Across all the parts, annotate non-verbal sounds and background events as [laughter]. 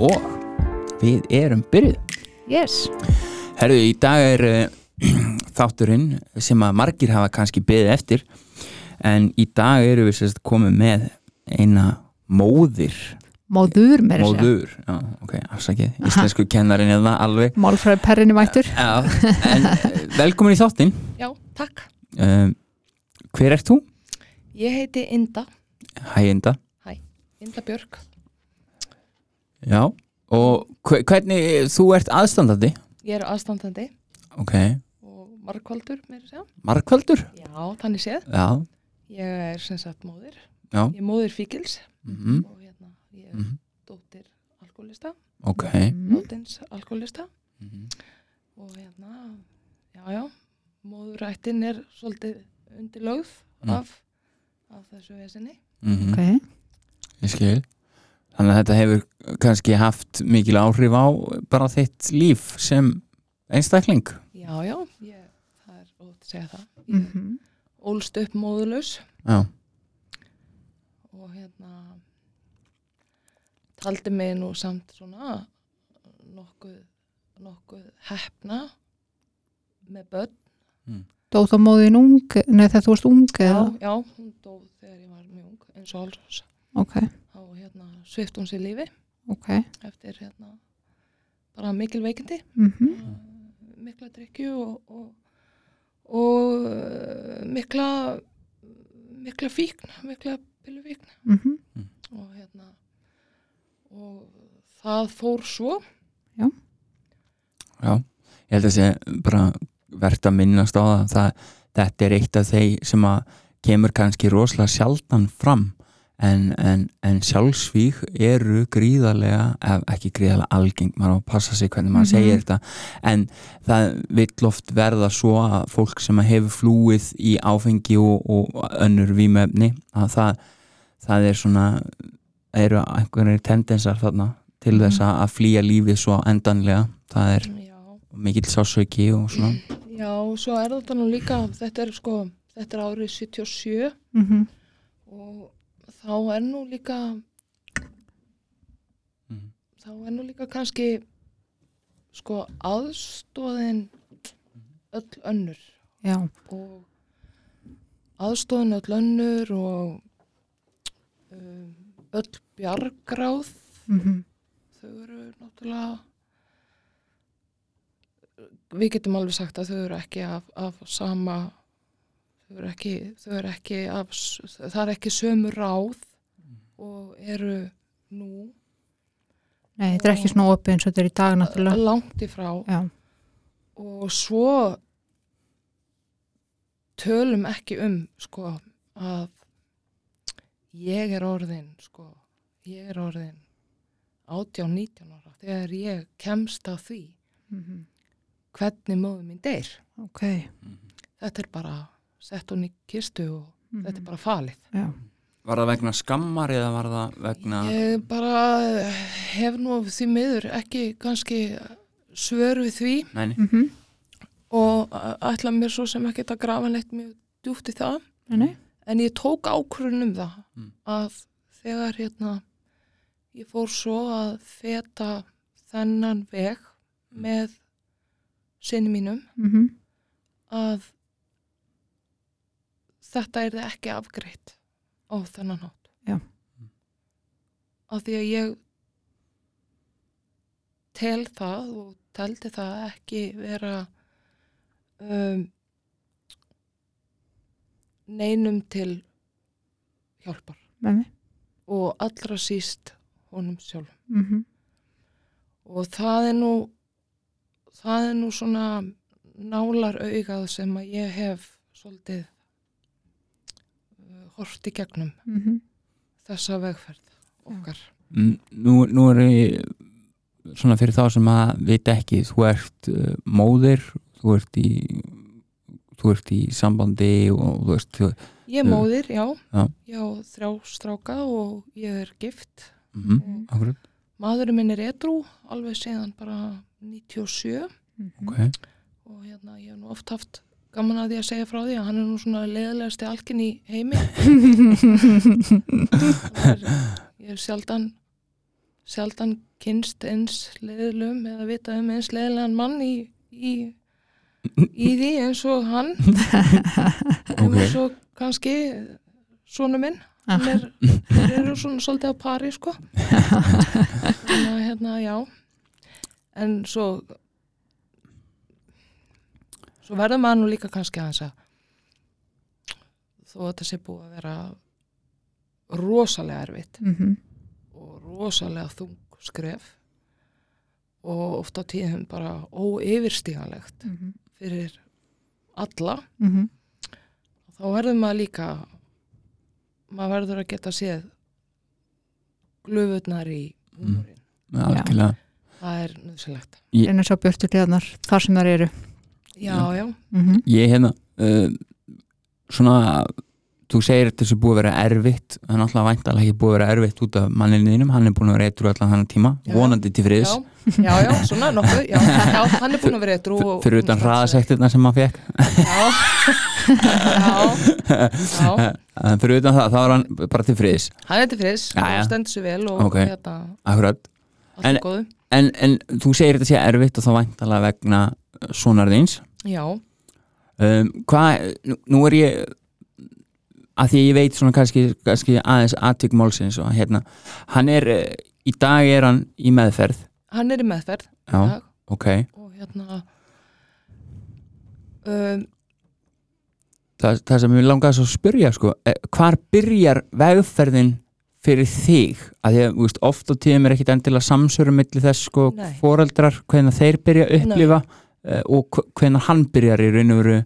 og við erum byrjuð. Yes. Herðu, í dag er uh, [clears throat] þátturinn sem að margir hafa kannski beðið eftir en í dag eru við sérst komið með eina móðir Móður meira að segja. móður, já, ok, afsakið íslensku kennarin eða alveg Málfræði perrinni mættur. já, en eh, velkomin í þáttinn Já, takk. um, hver ert þú? Ég heiti Inda, Hæ, Inda Inda Björk. Já, og hve- hvernig þú ert aðstandandi? Ég er aðstandandi Ok, og margkvaldur, meira að segja. margkvöldur? Já, þannig séð. Já, Ég er sem sagt móðir. já, Ég er móðir Fíkils mhm, og hérna, ég er mhm, dóttir alkoholista, ok Mm. dóttins alkoholista mhm, og hérna, já, já, móðurættin er svolítið undirlögð Mm. af, af þessu vesinni. mhm, Ok. Ég skil Þannig að þetta hefur kannski haft mikil áhrif á bara þitt líf sem einstakling. Já, já, ég, það er ótt að segja það. Ég Mm ólst upp móðulaus Já, og hérna taldi mig nú samt svona nokkuð, nokkuð hefna með börn. Dóð þá móðin ung, nei þegar þú varst ung eða? já, já, hún dó þegar ég var mjög ung eins og alls. Ok, þá hérna svift hún sér lífi. Ok. eftir hérna bara mikil veikindi. Mm mikla drikju og, og, og uh, mikla mikla fíkn mikla pillufíkn. -hmm. og hérna og það fór svo. Já. Ég held að sé bara verðt að minnast á það, það þetta er eitt af þeir sem að kemur kannski rosalega sjaldan fram en, en, en sjálfsvíg eru gríðarlega, ekki gríðarlega algeng, maður á að passa sig hvernig maður Mhm. segir þetta, en það vill oft verða svo að fólk sem að hefur flúið í áfengi og, og önnur vímefni að það, það er svona eru einhverjir tendensar þarna til Mhm. þess að að flýja lífið svo endanlega, það er já, mikill sásauki og svona. Já, svo er þetta nú líka þetta er sko, þetta er árið 77 Mm og þá er nú líka Mhm. þá er nú líka kannski sko aðstóðin öll önnur. Já, og aðstóðin öll önnur og um, öll bjargráð mm þau eru náttúrulega við getum alveg sagt að þau eru ekki af, af sama þau eru ekki, þau eru ekki af, það er ekki sömu ráð og eru nú. Nei, þetta er ekki svona opið eins og þetta er í dag náttúrulega. langt í frá. Já, og svo tölum ekki um sko að ég er orðin sko, ég er orðin 18-19 ára þegar ég kemst að því mm hvernig móðu mín deyr. Ok. þetta er bara sett hún í kistu og Mm þetta er bara falið. Já, Var það vegna skammar eða var það vegna ég bara hef nú því miður ekki kannski svör við því. Nei, mm og ætla mér svo sem ekki að grafa neitt mjög djúpt í það. Nei, nei. en ég tók ákvörðun um það Mm. að þegar hérna ég fór svo að feta þennan veg með sinni mínum Mm að þetta er ekki afgreitt á þennan hátt. Já. Af því að ég tel það og teldi það ekki vera um, neinum til hjálpar nei. og allra síst honum sjálf. Mm Og það er nú það er nú svona nálar augað sem að ég hef svolítið hort í gegnum Mhm. þessa vegferð okkar. Nú, nú er ég svona fyrir þá sem að veit ekki þú ert uh, móðir þú ert í þú ert í sambandi og þú veist þú, Ég er móðir, já. Já. Ég á þrjá stráka og ég er gift. mm, Mm. akkurat, Maðurinn minn er edrú, alveg síðan bara 97 Mhm. ok og hérna ég hef nú oft haft gaman að því að segja frá því að hann er nú svona leðilegasti alkin í heimi. Er, [laughs] ég er sjaldan sjaldan kynst eins leðilum eða vitað um eins leðilegan mann í, í, í því eins og hann. [laughs] Ok. og svo kannski svona minn. Hann er, þeir eru svona svolítið á pari sko. [laughs] Þannig að hérna já. En svo svo verður maður nú líka kannski aðeins að þó að þetta sé búið að vera rosalega erfitt Mhm. og rosalega þung skref og oft á tíðum bara óyfirstíganlegt Mhm. fyrir alla Mhm. þá verður maður líka maður verður að geta séð glöfurnar í húmórin algjörlega það er nöðsilegt að sjá björtu hliðarnar þar sem þar eru já, já, Mhm. ég hérna uh, svona þú segir þetta sem búið að vera erfitt það er náttúrulega væntalega ekki búið að vera erfitt út af manninniðinum, hann er búin að vera eitthvað allan þannig tíma, Já. vonandi til friðs. Já, já, já, svona nokkuð já, já, hann er búin að vera eitthvað og, fyrir utan hraðasektirna sem maður fekk [laughs] já, já, fyrir utan það, þá er hann bara til friðs. Hann er til já. og stendur sér vel og Ok. hérna, akkurat, allt En- er góðu. en, en þú segir þetta sé erfitt og þá væntalega vegna sonar þíns já, um, hvað, nú, nú er ég að því ég veit svona kannski, kannski aðeins aðtök málsins og hérna, hann er eh, í dag er hann í meðferð. Hann er í meðferð í já, dag. ok, og hérna um, það, það sem ég langaði að spyrja sko, eh, hvar byrjar vegferðin fyrir þig? Að því að veist, oft á tíðum er ekkit endilega samsörum milli þess sko Nei. foreldrar hvenær þeir byrja að upplifa. Uh, og hvenær hann byrjar í raun og veru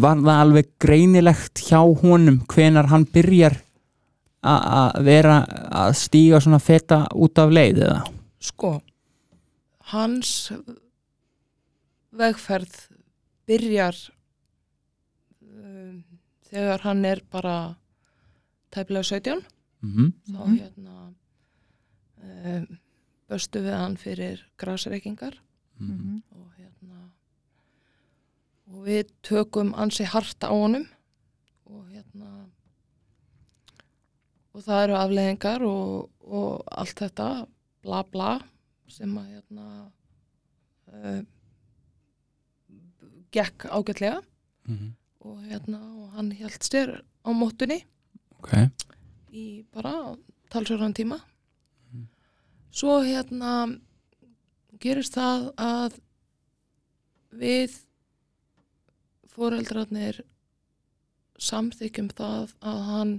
var það alveg greinilegt hjá honum hvenar hann byrjar að vera að stíga svona feta út af leið eða? sko hans vegferð byrjar um, þegar hann er bara tæplega 17 Mm -hmm. þá Mhm. hérna um, böstu við hann fyrir grasreikingar Mhm. og hérna og við tökum ansi hart á honum. Og hérna og það eru afleðingar og, og allt þetta bla bla sem að hérna uh, gekk ágætlega. Og hérna og hann held styr á móttunni. Ok, í bara talsverðan tíma. Svo hérna gerist það að við foreldrarnir samþykjum það að hann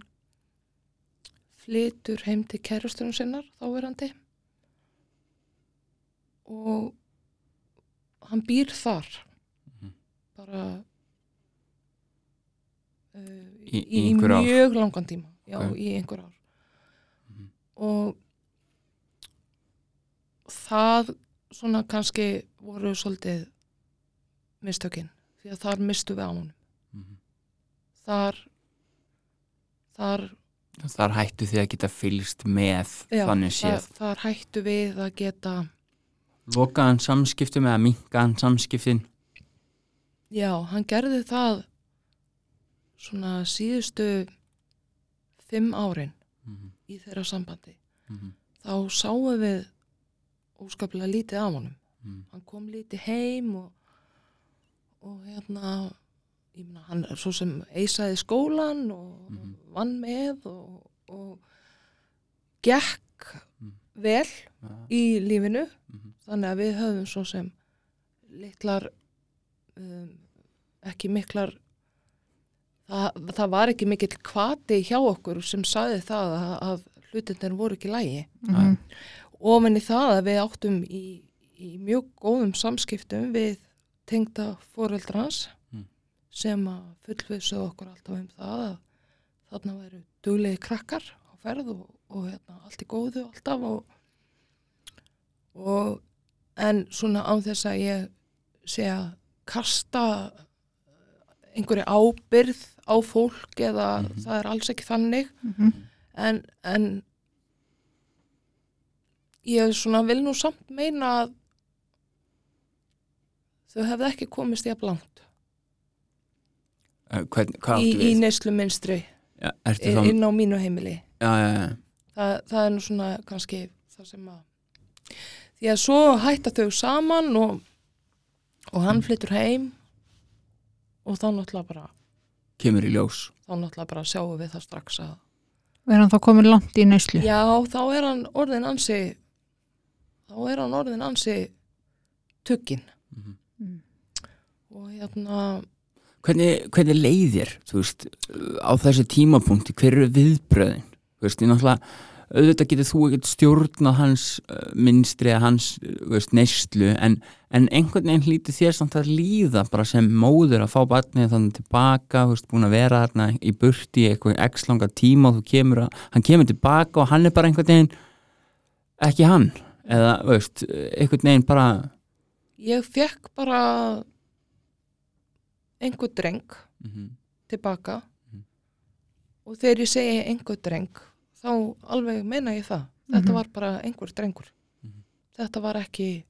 flytur heim til kærustunum sinnar þáverandi og hann býr þar Mhm. bara uh, Í- í, í einhver ár. mjög langan tíma já, Ok. í einhver ár Mhm. og það svona kannski voru svolítið mistökin því að þar mistu við á honum. Þar þar, þar hættu þið að geta fylgst með já, þannig þar, séð. þar hættu við að geta lokaðan samskiptum eða minkaðan samskiptin? Já, hann gerði það svona síðustu fimm árin Mhm. í þeirra sambandi. Mhm. þá sáum við óskaplega lítið af honum Mhm. hann kom lítið heim og, og hérna ég meina hann er svo sem eisaði skólan og Mhm. vann með og, og gekk Mhm. vel Ja. í lífinu Mhm. þannig að við höfum svo sem litlar um, ekki miklar það, það var ekki mikill kvati hjá okkur sem saði það að, að hlutinir voru ekki lægi Mhm. Ofan í það að við áttum í, í mjög góðum samskiptum við tengda foreldrans Mm. sem að fullvissu okkur alltaf um það að þarna væru duglegi krakkar á ferð og, og hérna, allt í góðu alltaf og, og en svona án þess að ég sé að kasta einhverju ábyrð á fólk eða Mhm. það er alls ekki þannig Mhm. en, en ég svona vil nú samt meina að þau hefði ekki komist jafn langt. Eh, hvern, hvað í, í neyslu minstri Ja, ertu þá, inn á mínu heimili. Já, já, já. það, það er nú svona kannski það sem að því að svo hætta þau saman og, og hann flyttur heim og þá náttúrulega bara kemur í ljós. þá náttúrulega bara sjáum við það strax að er hann þá komin langt í neyslu? Já, þá er hann orðin ansi þá er hann orðin ansi Mhm. Mm. og hérna hvernig, hvernig leiðir veist, á þessu tímapunkti hver eru viðbröðin veist, auðvitað getur þú ekkert stjórnað hans uh, minnstri eða hans þú veist, neyslu en, en einhvern veginn hlýtur þér samt að líða bara sem móður að fá barnið þannig tilbaka, búin að vera þarna í burti í eitthvað x langa tíma og þú kemur að, hann kemur tilbaka og hann er bara einhvern veginn ekki hann eða, veist, einhvern veginn bara ég fekk bara einhver dreng mm -hmm. tilbaka Mhm. og þegar ég segi einhver dreng þá alveg meina ég það þetta Mhm. var bara einhver drengur Mhm. þetta var ekki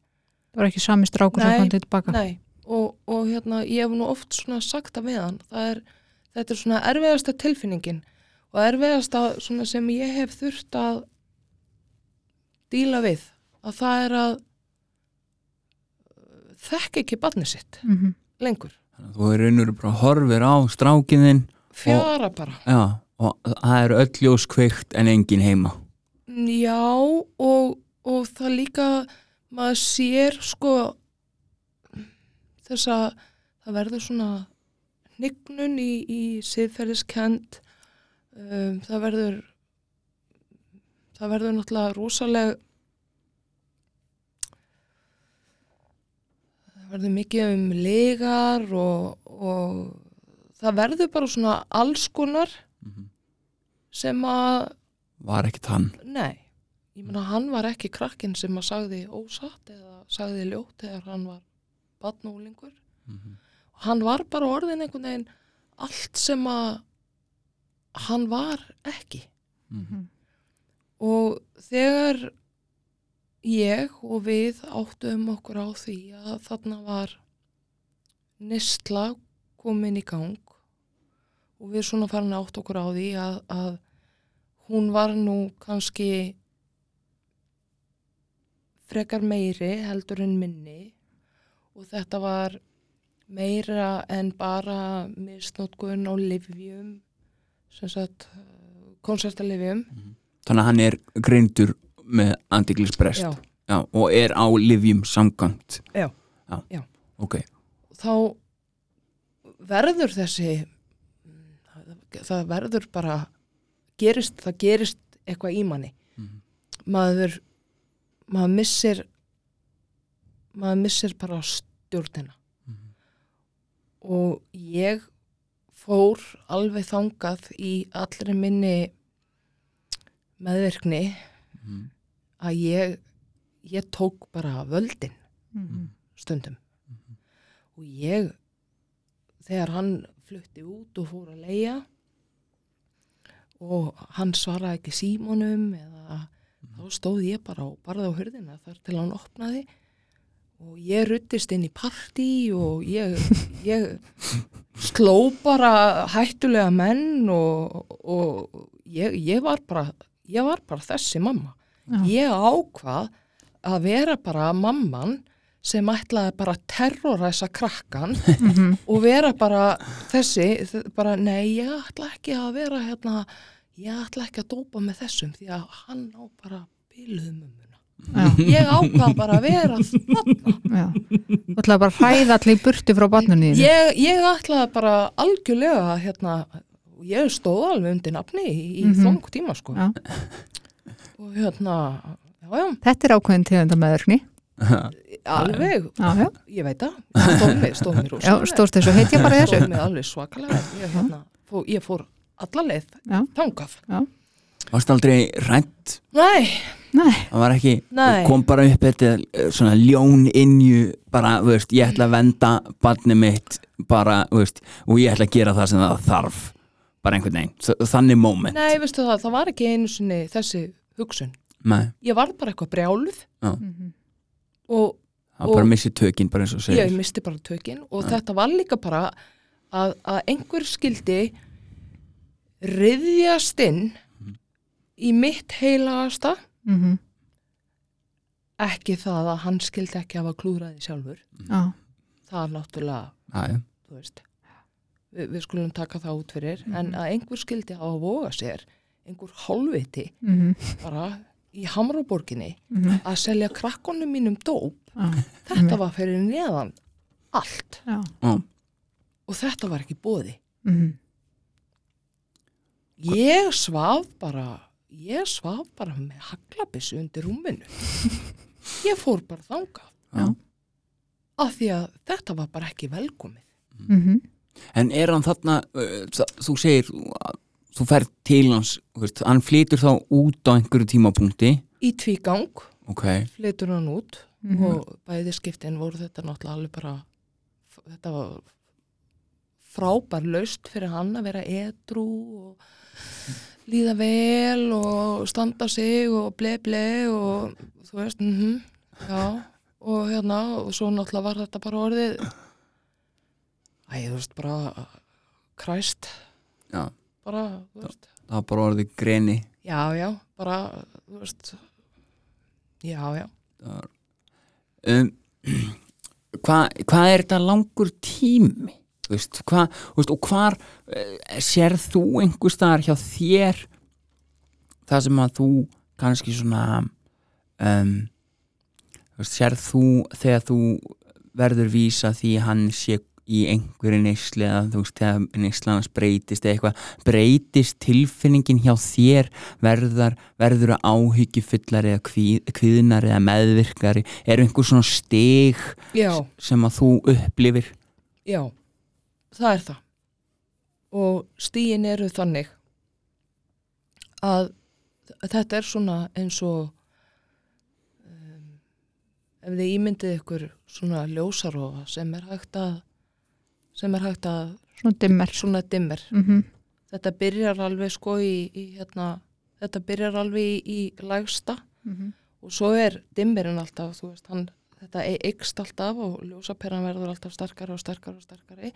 það var ekki sami strákur sem kom tilbaka nei, og, og hérna ég hef nú oft svona sagt hann það er, þetta er svona erfiðasta tilfinningin og erfiðasta svona sem ég hef þurft að díla við að það er að uh, þekka ekki barnið sitt mm lengur, Þannig að þú er raunur bara horfir á strákinðinn fjara bara. Já, og það eru öll ljós kveikt en engin heima. Já, og, og það líka, maður sér sko þess að það verður svona hnignun í, í siðferðiskend, um, það verður, það verður náttúrulega rosaleg, verður mikið um legar og, og það verður bara svona alls konar sem að Var ekkert hann. Nei, ég meina hann var ekki krakkinn sem að sagði ósatt eða sagði ljótt þegar hann var badnúlingur. Hann var bara orðin einhvern veginn allt sem að hann var ekki. Og þegar ég og við áttum okkur á því að þarna var nistla komin í gang og við svona farin átt okkur á því að, að hún var nú kannski frekar meiri heldur en minni og þetta var meira en bara misnótkun á livjum sem sagt konsertalivjum Þannig að hann er greindur með antiklisbrest. Og er á livjum samgangt. Já. Já. Já. Ok. þá verður þessi það- verður bara gerist, það gerist eitthvað í manni Mhm. maður maður missir maður missir bara stjórnina Mhm. og ég fór alveg þangað í allri minni meðvirkni Mhm. Að ég ég tók bara völdin Mhm. stundum. Og ég þegar hann flutti út og fór að leia og hann svaraði ekki símónum eða þá stóð ég bara og barði á hurðina þar til hann opnaði og ég ruttist inn í partí og ég, ég sló bara hættulega menn og, og ég, ég var bara ég var bara þessi mamma Já. ég ákvað að vera bara mamman sem ætlaði bara að terroræsa krakkan Mhm. og vera bara þessi, bara nei, ég ætla ekki að vera hérna, ég ætla ekki að dópa með þessum því að hann á bara mummuna. Já. Ég ákvað bara að vera þarna. Þú ætlaði bara að hræða allir í burtu frá barnunni þínu. Ég, ég ætlaði bara algjörlega hérna, ég stóð alveg undir nafni í, í Mhm. þóng tíma sko. Og hérna, já, já, Þetta er ákveðin tegunda meðurkni. [laughs] alveg, Já, já. ég veit það, stóð mér, stóð mér Já, rosalega. stóðst þessu heitja bara þessu. Stóð mér alveg svakalega. Ég, hérna, fór, ég fór alla leið Já. þangað. Varst aldrei rænt? Nei, Nei, Það var ekki, Nei. kom bara upp þetta eh, svona ljón innju bara, veist, ég ætla að venda barnið mitt bara, veist, og ég ætla að gera það sem það þarf bara einhvern veginn, þannig moment Nei, veistu það, það var ekki einu sinni þessi hugsun. Nei, Ég var bara eitthvað brjáluð Mhm. og það var bara að missi tökin bara eins og ég segir. Misti bara tökin. Og þetta var líka bara að, að einhver skildi riðjast inn í mitt heilagasta. Mhm, ekki það að hann skildi ekki hafa klúðraði sjálfur. Já, það er náttúrulega, þú veist við, við skulum taka það út fyrir. En Mhm. að einhver skildi hafa að voga sér einhver hálfviti mhm, bara í Hamraborginni mhm, að selja krakkonum mínum dóp. Já, þetta var fyrir neðan allt. Já, og þetta var ekki bóði mhm, ég svaf bara ég svaf bara með haglabissu undir rúminu. Ég fór bara þangað. Já. af því að þetta var bara ekki velkomið. Mhm, En er hann þarna, uh, þú segir, þú ferð til hans, þú veist, hann flytur þá út á einhverju tímapunkti, í tvígang ok, flytur hann út mhm, og bæði skiptin voru þetta náttúrulega alveg bara þetta var frábær laust fyrir hann að vera edru og líða vel og standa sig og ble ble og þú veist, mhm, já. Og hérna, og svo náttúrulega var þetta bara orðið æ, þú veist, bara kræst, já, bara, þú veist. það var bara orðið greni, já, já, bara, þú veist já, já. Um, [clears throat] hvað hva er þetta langur tími, þú veist, hvað, og hvar uh, sérð þú einhver staðar hjá þér það sem að þú kannski svona, um, þú veist, sérð þú þegar þú verður vísa því hann sé í einhverju neysli eða þú veist þegar neyslans breytist eða eitthvað, breytist tilfinningin hjá þér verður, verður að áhyggju fullar eða kvíð, kvíðnar eða meðvirkari? Er einhver svona stig já, sem að þú upplifir? Já, það er það. Og stíin eru þannig að þetta er svona eins og um, ef þið ímyndið ykkur svona ljósarofa sem er hægt að sem er hægt að svona dimmer. Svona dimmer. mhm, Þetta byrjar alveg sko í, í hérna, þetta byrjar alveg í, í lægsta mhm, og svo er dimmerinn alltaf, veist, hann, þetta e- eykst alltaf og ljósaperan verður alltaf sterkari og sterkari og sterkari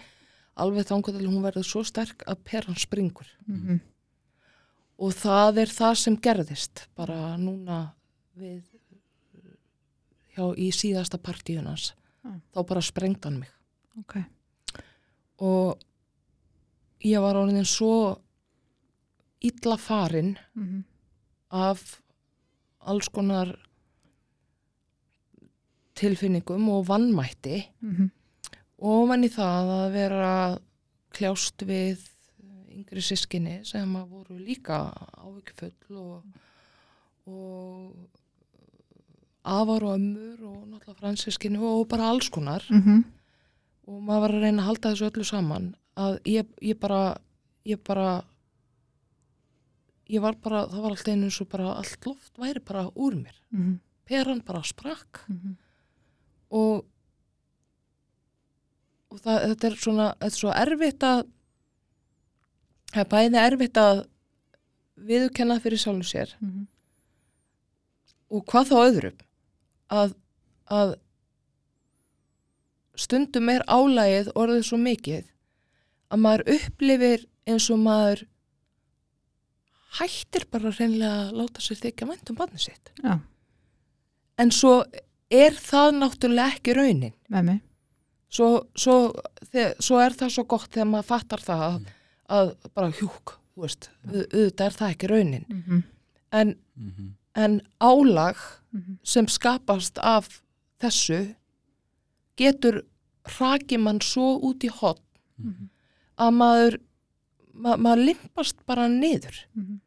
alveg þangur til hún verður svo sterk að peran springur. Mhm, og það er það sem gerðist bara núna við hjá í síðasta partíunans Já. þá bara sprengd hann mig. Ok og ég var orðin svo illa farin mhm, af alls konar tilfinningum og vannmætti mhm, og mann í það að vera kljást við yngri sískinni sem að voru líka áhyggjufull og, og afar og ömmur og náttúrulega fransískinni og bara alls konar. Mhm, og maður var að reyna að halda þessu öllu saman að ég, ég bara ég bara ég var bara, það var alltaf einu eins og bara allt loft væri bara úr mér. Mhm, peran bara sprakk. Mhm, og, og það, þetta er svona þetta er svo erfitt að það er bæði erfitt að viðurkenna fyrir sjálfum sér mhm, og hvað þá öðrum að, að stundum er álægið orðið svo mikið að maður upplifir eins og maður hættir bara hreinlega að láta sér þykja vænt um barnið sitt. Já, en svo er það náttúrulega ekki raunin. Með mig. Svo, svo, svo er það svo gott þegar maður fattar það að, að bara hjúk, þú veist, au- auðvitað er það ekki raunin. Mhm, en, mm -hmm. en álag mhm, sem skapast af þessu getur raki mann svo út í hot mhm, að maður ma maður limpast bara niður. Mhm,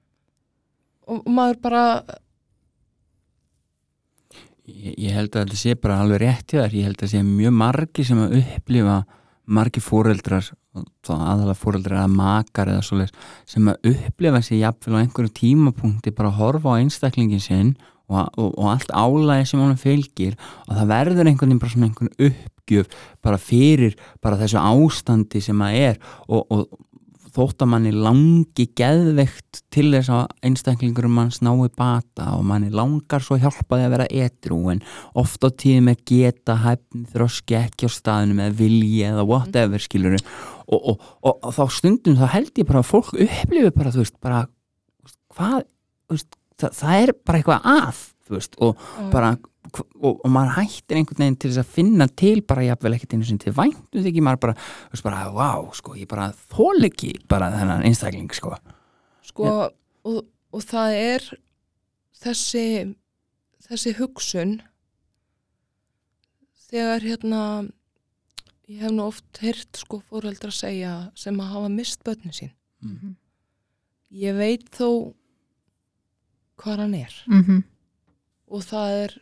og maður bara ég, ég held að þetta sé bara alveg rétt hjá þér, ég held að sé mjög margi sem að upplifa margi fóreldrar aðalega fóreldrar eða makar eða svoleiðis sem að upplifa sér jafnvel á einhverju tímapunkti bara að horfa á einstaklingin sinn og, og, og allt álægi sem honum fylgir og það verður einhvern veginn bara svona einhvern uppgjöf bara fyrir bara þessu ástandi sem að er og, og þótt að manni langi geðveikt til þess að einstaklingur manns nái bata og manni langar svo hjálpaði að vera etru en oft á tíðum er geta hæfni þroski ekki á staðinu með vilji eða whatever skilur og, og, og, og þá stundum þá held ég bara að fólk upplifi bara þú veist bara hvað þú veist, það, það er bara eitthvað að veist, og Já, bara og, og maður hættir einhvern veginn til þess að finna til bara jafnvel ekkert einu sinni til væntu því maður bara, þú veist bara, wow, sko ég bara þól ekki bara þennan einstakling sko, sko, og, og það er þessi þessi hugsun þegar hérna ég hef nú oft heyrt sko fóreldra segja sem að hafa mist börnin sín. Mhm. ég veit þó hvað hann er Mhm. og það er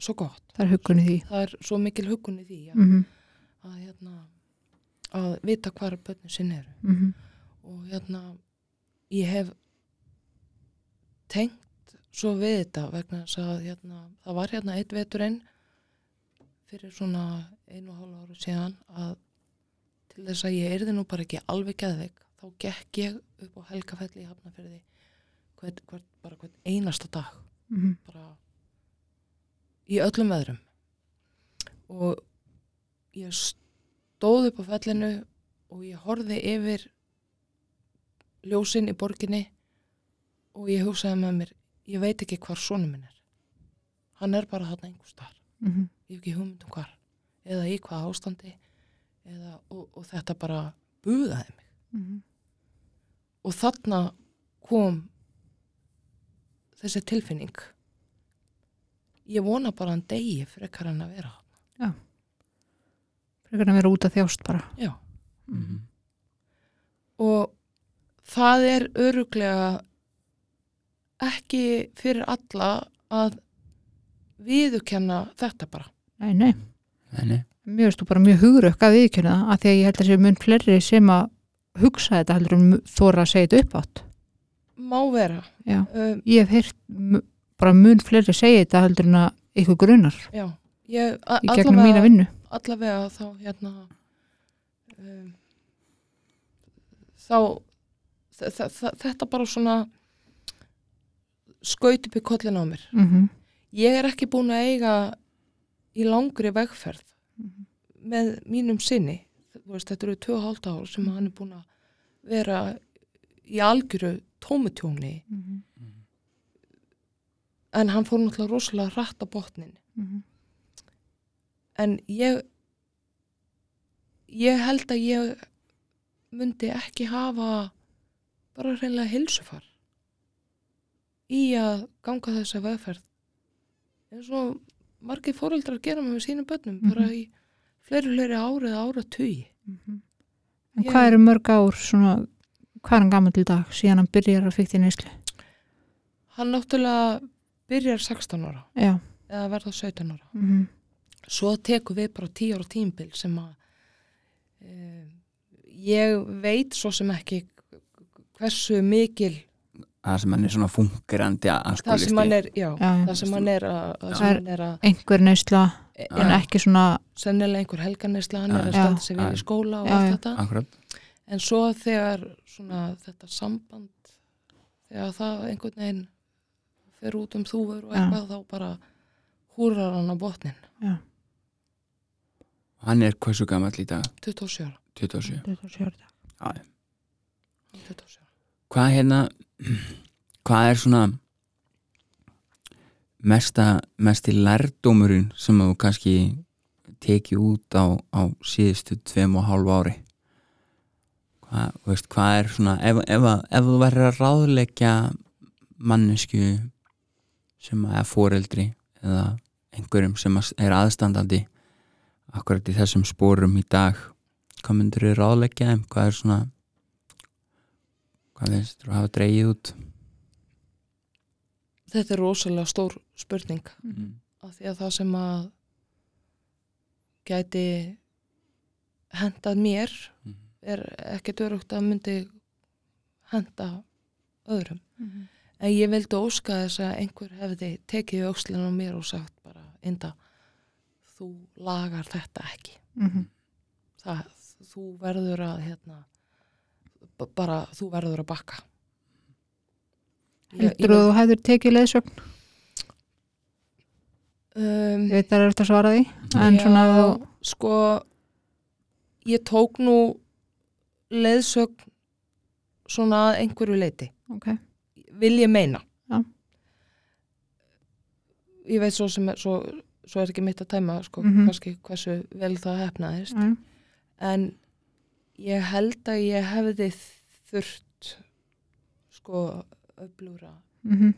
svo gott Það er hugunni því það er svo mikil hugun í því að, Mhm. að, hérna, að vita hvað börnin sín eru Mhm. og hérna ég hef tengt svo við þetta vegna þess að hérna, það var hérna eitt veturinn fyrir svona einu og hálfa ára síðan að til þess að ég erði nú bara ekki alveg geðveik þá gekk ég upp á Helgafelli í Hafnafyrði hvert, hvert, bara hvert einasta dag Mhm. bara í öllum veðrum og ég stóð upp á fellinu og ég horfði yfir ljósin í borginni og ég hugsaði með mér ég veit ekki hvar sonum minn er hann er bara þarna einhver starf Mhm. ég hef ekki hugmynd um hvar eða í hvað ástandi eða, og, og þetta bara buðaði mig Mhm. og þarna kom þessi tilfinning. Ég vona bara að hann degi frekar en að vera þarna. Frekar að vera út að þjást bara. Já. Mhm. og það er öruglega ekki fyrir alla að viðukenna þetta bara. Nei, nei, Nei, nei. mér veist þú bara mjög hugurökk að viðkjöna það af því að ég held að sé mun fleiri sem að hugsa þetta heldur en þóra að segja þetta upp átt má vera. Já, um, ég hef heyrt bara mun fleiri segja þetta heldur en að ykkur grunar já, ég í gegnum mína vinnu. allavega þá hérna um, þá þetta bara svona skaut upp í kollin á mér. Mm ég er ekki búin að eiga í langri vegferð Mhm. með mínum sinni. Veist, þetta eru tvö og hálft ár sem hann er búin að vera í algjöru tómutjóni. -hmm. en hann fór náttúrulega rosalega hratt á botnin. En ég ég held að ég myndi ekki hafa bara hreinlega hilsufar í að ganga þessa vegferð. Eins og margir fóreldrar gera með sínum börnum bara í fleiri fleiri ári eða ára tugi Mhm. En Ég- hvað eru mörg ár svona, hvað er hann gammal til dag síðan hann byrjar að fykta í neyslu? hann náttúrulega byrjar 16 ára Já. eða verða 17 ára Mm svo tekum við bara 10 ára tímbil sem að e, ég veit svo sem ekki hversu mikil það sem hann er svona fungerandi það sem hann er, já, Já, það sem hann er að, það Já. sem hann er að Einhver neysla en já, ekki svona sennilega einhver helganisla hann er að standa sig vel Já. í skóla og Já, allt já. þetta akkurat en svo þegar svona þetta samband þegar það einhvern veginn fer út um þúfur og eitthvað þá bara húrar hann á botnin. Hann er hversu gammal í dag? 27 ára, 27 27 ára. Já, já. hann er 27 ára. Hvað hérna hvað er svona mesta, mesti lærdómurinn sem þú kannski tekið út á, á síðustu tveim og hálfu ári þú veist, hvað er svona ef, ef, að- ef þú verður að ráðleggja mannesku sem að er foreldri eða einhverjum sem að- er aðstandandi akkurat í þessum spórum í dag hvað myndur þið ráðleggja þeim hvað er svona hvað finnst þú að hafa dreigið út þetta er rosalega stór spurning mm. af því að það sem að gæti hendað mér Mm. Er ekkert örugt að myndi henda öðrum Mhm. en ég vildi óska þess að einhver hefði tekið aukslinn á mér og sagt bara Inda, þú lagar þetta ekki Mhm. það, þú verður að hérna, bara þú verður að bakka Heldur þú hefur tekið leiðsögn? um, Ég veit það er eftir að svara því en Já, svona þú sko ég tók nú leiðsögn svona einhverju leiti okay. vil ég meina Já. ég veit svo sem er svo, svo er ekki mitt að tæma sko, Mhm. kannski hversu vel það hefnaðist Já. en ég held að ég hefði þurft sko öflúra Mhm.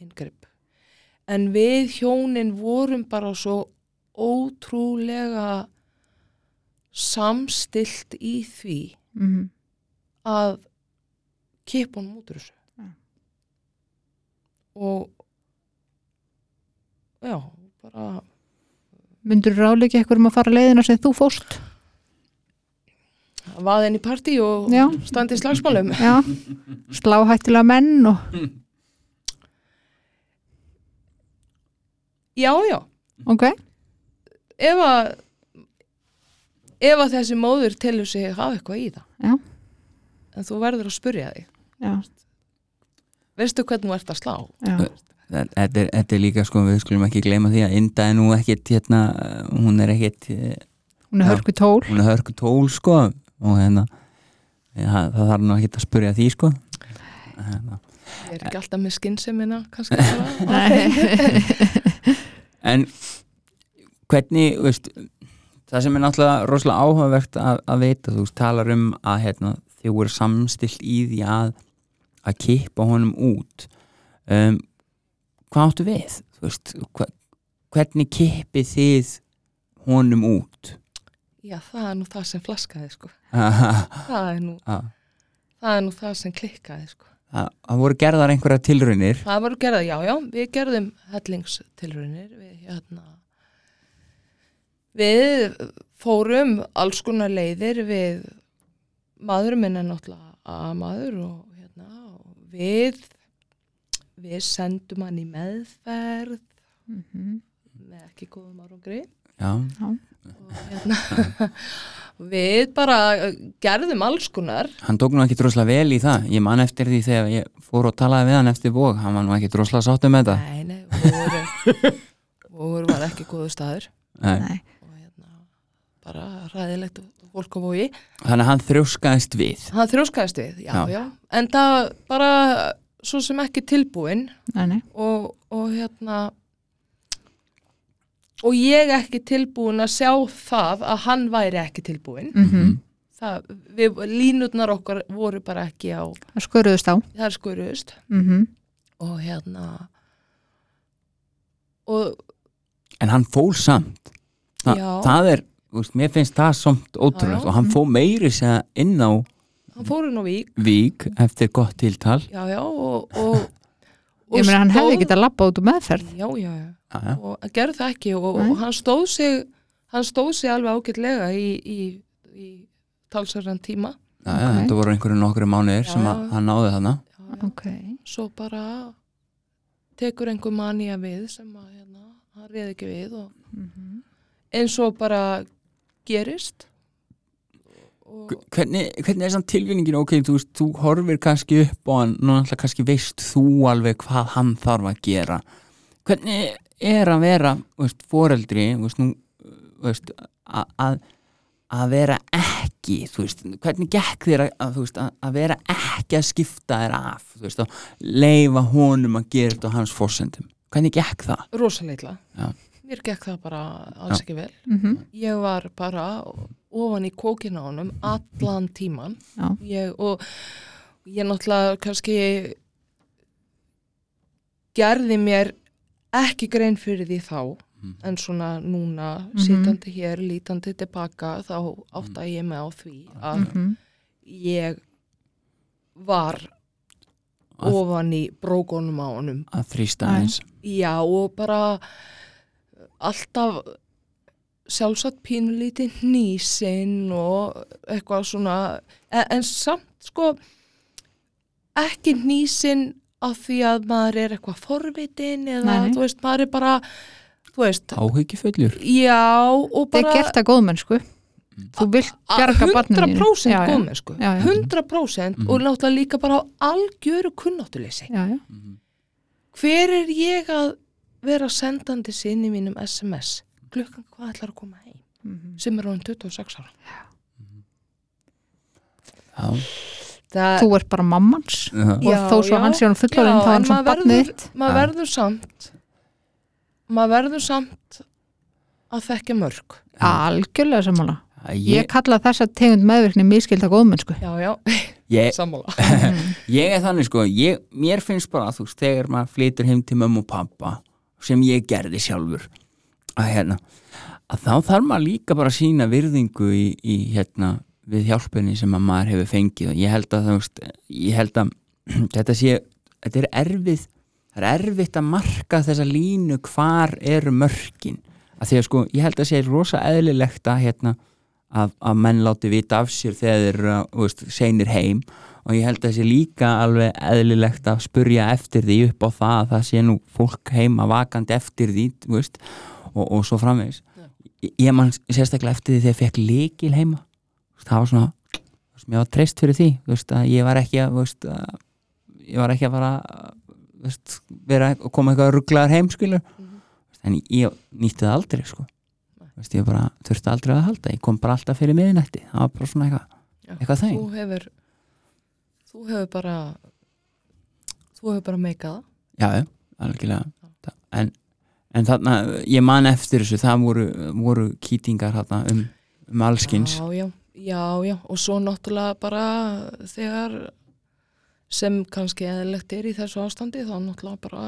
inngrip en við hjónin vorum bara svo ótrúlega samstilt í því Mhm. að kipa honum út úr þessu Já. og já, bara Myndur ráleiki eitthvað um að fara leiðina sem þú fóst? vaðin í partí og Já. standi í slagsmálum [laughs] Já, slá hættilega menn og, já, já, ok, ef að ef að þessi móður telur sig hafa eitthvað í það Já. en þú verður að spurja þig já, veistu hvernig þú ert að slá Þetta er, þetta er líka sko, við skulum ekki gleyma því að Inda er nú ekkit hérna, hún er ekkit eh, hún er hörku tól. hún er hörku tól sko og hérna ja, það þarf nú ekkit að spurja því sko hérna. ég er ekki alltaf með skynnsemina kannski bara. Nei, [laughs] en hvernig veist, það sem er náttúrulega rosalega áhugavert að, að veita, þú talar um að hérna, þið voru samstilt í því að að kippa honum út um, hvað áttu við veist, hva, hvernig kippið þið honum út já, það er nú það sem flaskaði sko. það [laughs] það er nú það er nú það sem klikkaði sko. það voru gerðar einhverja tilraunir það voru gerðað, já, já, við gerðum hellingstilraunir við hérna við fórum alls konar leiðir við maðurum minn er náttúrulega að maður og hérna og við við sendum hann í meðferð Mhm. með ekki góðum árangri já, og hérna [laughs] við bara gerðum alls konar. Hann tók nú ekki droslega vel í það. Ég man eftir því þegar ég fór og talaði við hann eftir bók, hann var nú ekki droslega sáttum með þetta. Nei, nei, voru, [laughs] voru var ekki góðu staður. Nei. Nei. Og bara ræðilegt fólk á vogi. Þannig að hann þrjóskaðist við. Hann þrjóskaðist við, já, Já. já, en það bara svo sem ekki tilbúin nei, nei, og, og hérna og ég ekki tilbúin að sjá það að hann væri ekki tilbúin mhm, það, við, línutnar okkar voru bara ekki á það sköruðust á. þær skuruðust Mhm. og hérna og en hann fól samt. Þa, það er, veist, mér finnst það samt ótrúlegt Já, já. og hann fó meiri segja inn á hann fór inn á vík vík eftir gott tiltal já, já, og, og, [laughs] og Ég meina hann hefði stóð- getað labbað út úr meðferð. já, já, já, já, já. og hann gerði það ekki og, og hann stóð sig hann stóð sig alveg ágætlega í, í, í talsverðan tíma Já, já, Ok. þetta voru einhverju nokkru mánuðir Já, sem já. að hann náði þarna já, já. Ok, svo bara tekur einhver manía við sem að hérna, hann reið ekki við og mhm, eins og bara gerist? Og, hvernig, hvernig er samt tilvinningin ok, þú veist, þú horfir kannski upp og náttúrulega kannski veist þú alveg hvað hann þarf að gera. Hvernig er að vera veist, foreldri veist, nú, að- að vera ekki veist, hvernig gekk þér að, að, að, vera ekki að skipta þér af veist, leifa honum að gera þetta á hans fórsendum hvernig gekk það? rosalega Já. Mér gekk það bara alls ekki vel. Mhm, ég var bara ofan í kókina á honum allan tíman já, ég, og ég náttúrulega kannski gerði mér ekki grein fyrir því þá Mhm. en svona núna Mhm. sitandi hér, lítandi tilbaka þá átta ég mig á því að mhm, ég var ofan í brókonum á honum. Að þrýsta eins já og bara alltaf sjálfsagt pínulítið nýsinn og eitthvað svona en, en samt sko ekki nýsinn af því að maður er eitthvað forvitin eða Nei, þú veist, maður er bara þú veist, áhyggjufullur já og það er bara gert að góðmennsku. Þú vilt bjarga barninu þínu. 100% Já, góðmennsku Já, já. 100% Mhm. og náttúrulega líka bara á algjöru kunnáttuleysi Já, já, hver er ég að vera sendandi sinni mínum SMS klukkan hvað ætlar að koma heim? Mhm. sem er án 26 ára. Já, það, þú ert bara mammans. Já. og Já, þó svo já. hann sé hann fullorinn Já, þá er hann svona barnið maður Já. verður samt maður verður samt að þekka mörg. Algjörlega sammála. Ég, ég kalla þessa tegund meðvirkni miskilda góðmennsku. Já, já, ég, [laughs] sammála. [laughs] Ég er þannig sko. Ég, mér finnst bara þú veist þegar maður flytur heim til mömmu og pappa sem ég gerði sjálfur. Að hérna að þá þarf maður líka bara að sína virðingu í, í hérna við hjálpunni sem að maður hefur fengið. Og ég held að veist ég held að [clears throat] þetta sé þetta er erfið það er erfitt að marka þessa línu hvar eru mörkin. Að því að sko ég held að sé rosa eðlilegt að hérna að, að menn láti vita af sér þegar þeir seinir heim. Og ég held að það sé líka alveg eðlilegt að spurja eftir því upp á það að það sé nú fólk heima vakandi eftir því veist, og, og svo framvegis. Ég, ég man sérstaklega eftir því þegar ég fekk líkil heima. Það var svona veist, mér var treyst fyrir því veist, ég var ekki að, veist, ég var ekki að fara veist, vera koma eitthvað rugglaðar heim skilur en ég nýtti það aldrei sko veist, ég bara þurfti aldrei að halda ég kom bara alltaf fyrir miðinætti það var bara svona eitthvað, eitthvað þeng þú hefur þú hefur bara þú hefur bara meikað Já, algjörlega. En, en þarna, ég man eftir þessu það voru, voru kýtingar þarna um, um allskins já, já, já, já, og svo náttúrulega bara þegar sem kannski eðlilegt er í þessu ástandi þá náttúrulega bara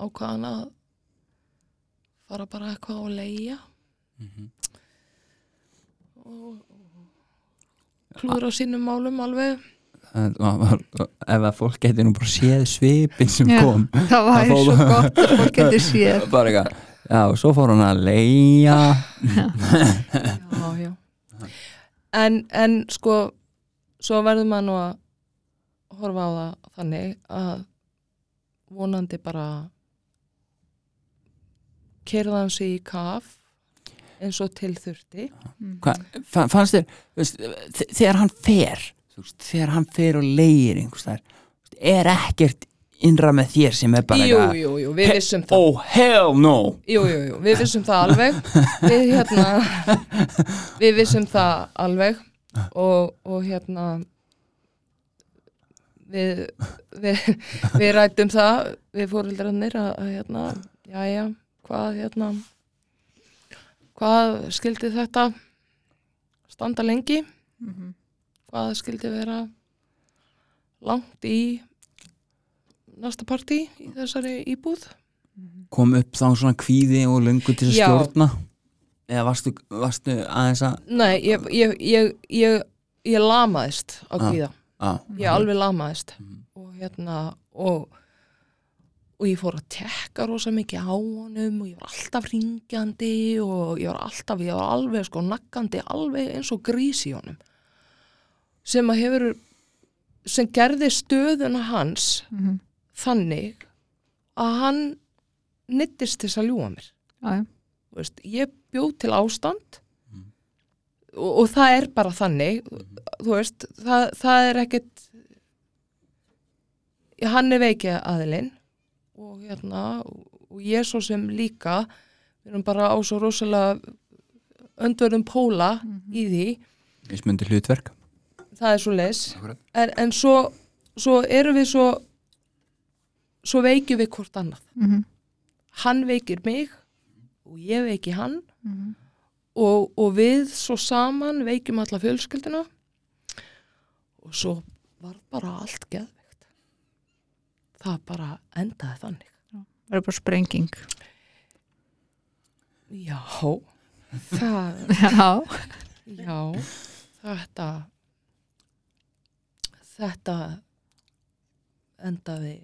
ákvaðan að fara bara eitthvað á leia Mhm. og klúður á sínum málum alveg Það var- ef að fólk getur nú bara séð svipin sem Já. kom [laughs] það var Það svo gott að fólk getur [laughs] séð bara eitthvað, já, og svo fór hann að leia já, já. En, en sko svo verður maður nú að horfa á það þannig að vonandi bara kerða hans í kaf eins og til þurfti. Hva, fa- fannst þér þegar hann fer þegar hann fer og leir þar er ekkert innra með þér sem er bara Jú, eitthvað, jú, jú, við vissum það. Oh hell no. Jú, jú, jú, við vissum það alveg. Við hérna við vissum það alveg og, og hérna við við, við rættum það við fóreldrarnir að, hérna, jæja, hvað hérna hvað skildi þetta standa lengi Mhm. hvað skildi vera langt í næsta partí í þessari íbúð kom upp þá svona kvíði og löngu til að Já. stjórna eða varstu, varstu aðeins að Nei, ég, ég, ég, ég, ég lamaðist á Ah. kvíða. á, Ég alveg lamaðist. Mhm. Og hérna, og, og ég fór að tekka rosa mikið á honum og ég var alltaf ringjandi og ég var alltaf, ég var alveg sko nakkandi, alveg eins og grís í honum. Sem að hefur, sem gerði stöðuna hans Mhm. þannig að hann nittist til að ljúga mér. Já, já. Þú veist, ég bjóð til ástand og, og það er bara þannig þú veist, það, það er ekkit hann er veikið aðilinn og hérna og ég svo sem líka við erum bara á svo rosalega öndverðum póla í því. Mismundi hlutverk. Það er svo Akkurat. en, en svo, svo erum við svo svo veikjum við hvort annað. Mhm. hann veikir mig og ég veiki hann. Mhm. og, og við svo saman veikjum alla fjölskyldina og svo var bara allt geðveikt það bara endaði þannig. Það er bara sprenging. Já. Það, já, [laughs] já þetta þetta endaði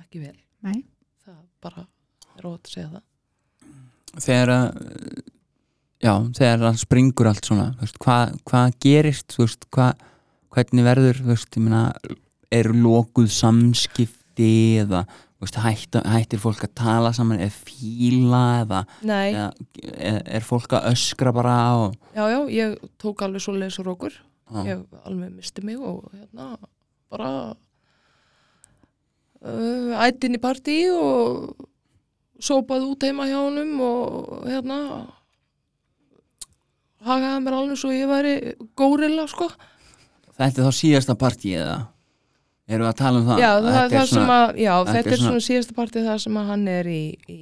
ekki vel. Nei. Það bara er ótt að segja það. Þegar að já, þegar það springur allt svona þú veist, hvað, hvað gerist veist, hvað, hvernig verður veist, ég meina, er lokuð samskipti eða veist, hætt, hættir fólk að tala saman eða fíla eða, eða er, er fólk að öskra bara og, já já, ég tók alveg svo leis og rókur á, ég alveg misti mig og hérna bara uh, ættin í partí og sópaði út heima hjá honum og hérna hagaði mér alveg svo ég væri górilla sko. Þetta er þá síðasta partíið eða erum við að tala um það? Já, það, Þetta er það sem að, já, þetta þetta er er svona svona- síðasta partið það sem að hann er í, í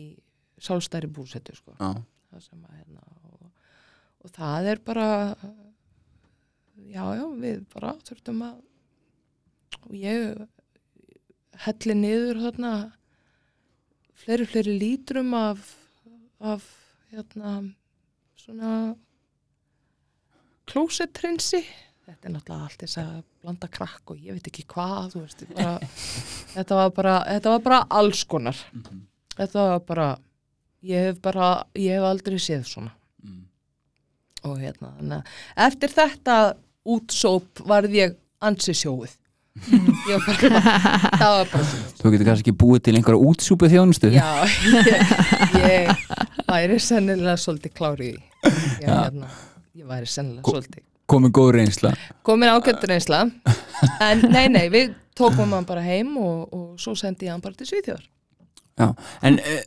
sálstæri búsetu sko. það sem að hérna og, og það er bara já, já, við bara þurftum að og ég helli niður þarna fleiri, fleiri lítrum af af hérna svona klósettrinsi þetta er náttúrulega allt þess að blanda krakk og ég veit ekki hvað þú veist, bara, þetta, var bara, þetta var bara alls konar. Þetta var bara ég hef bara, ég hef aldrei séð svona. Mm. og hérna að eftir þetta útsóp varð ég ansi sjóið [laughs] ég var bara, það var bara þú getur kannski búið til einhverja útsúpu þjónustu. Já, ég, ég væri sennilega svolítið klárið ég, hérna, ég væri sennilega svolítið komið góð reynsla. Komin ágættur einsla en nei, nei, við tókum hann bara heim og, og svo sendi ég hann bara til Svíþjóðar. En uh,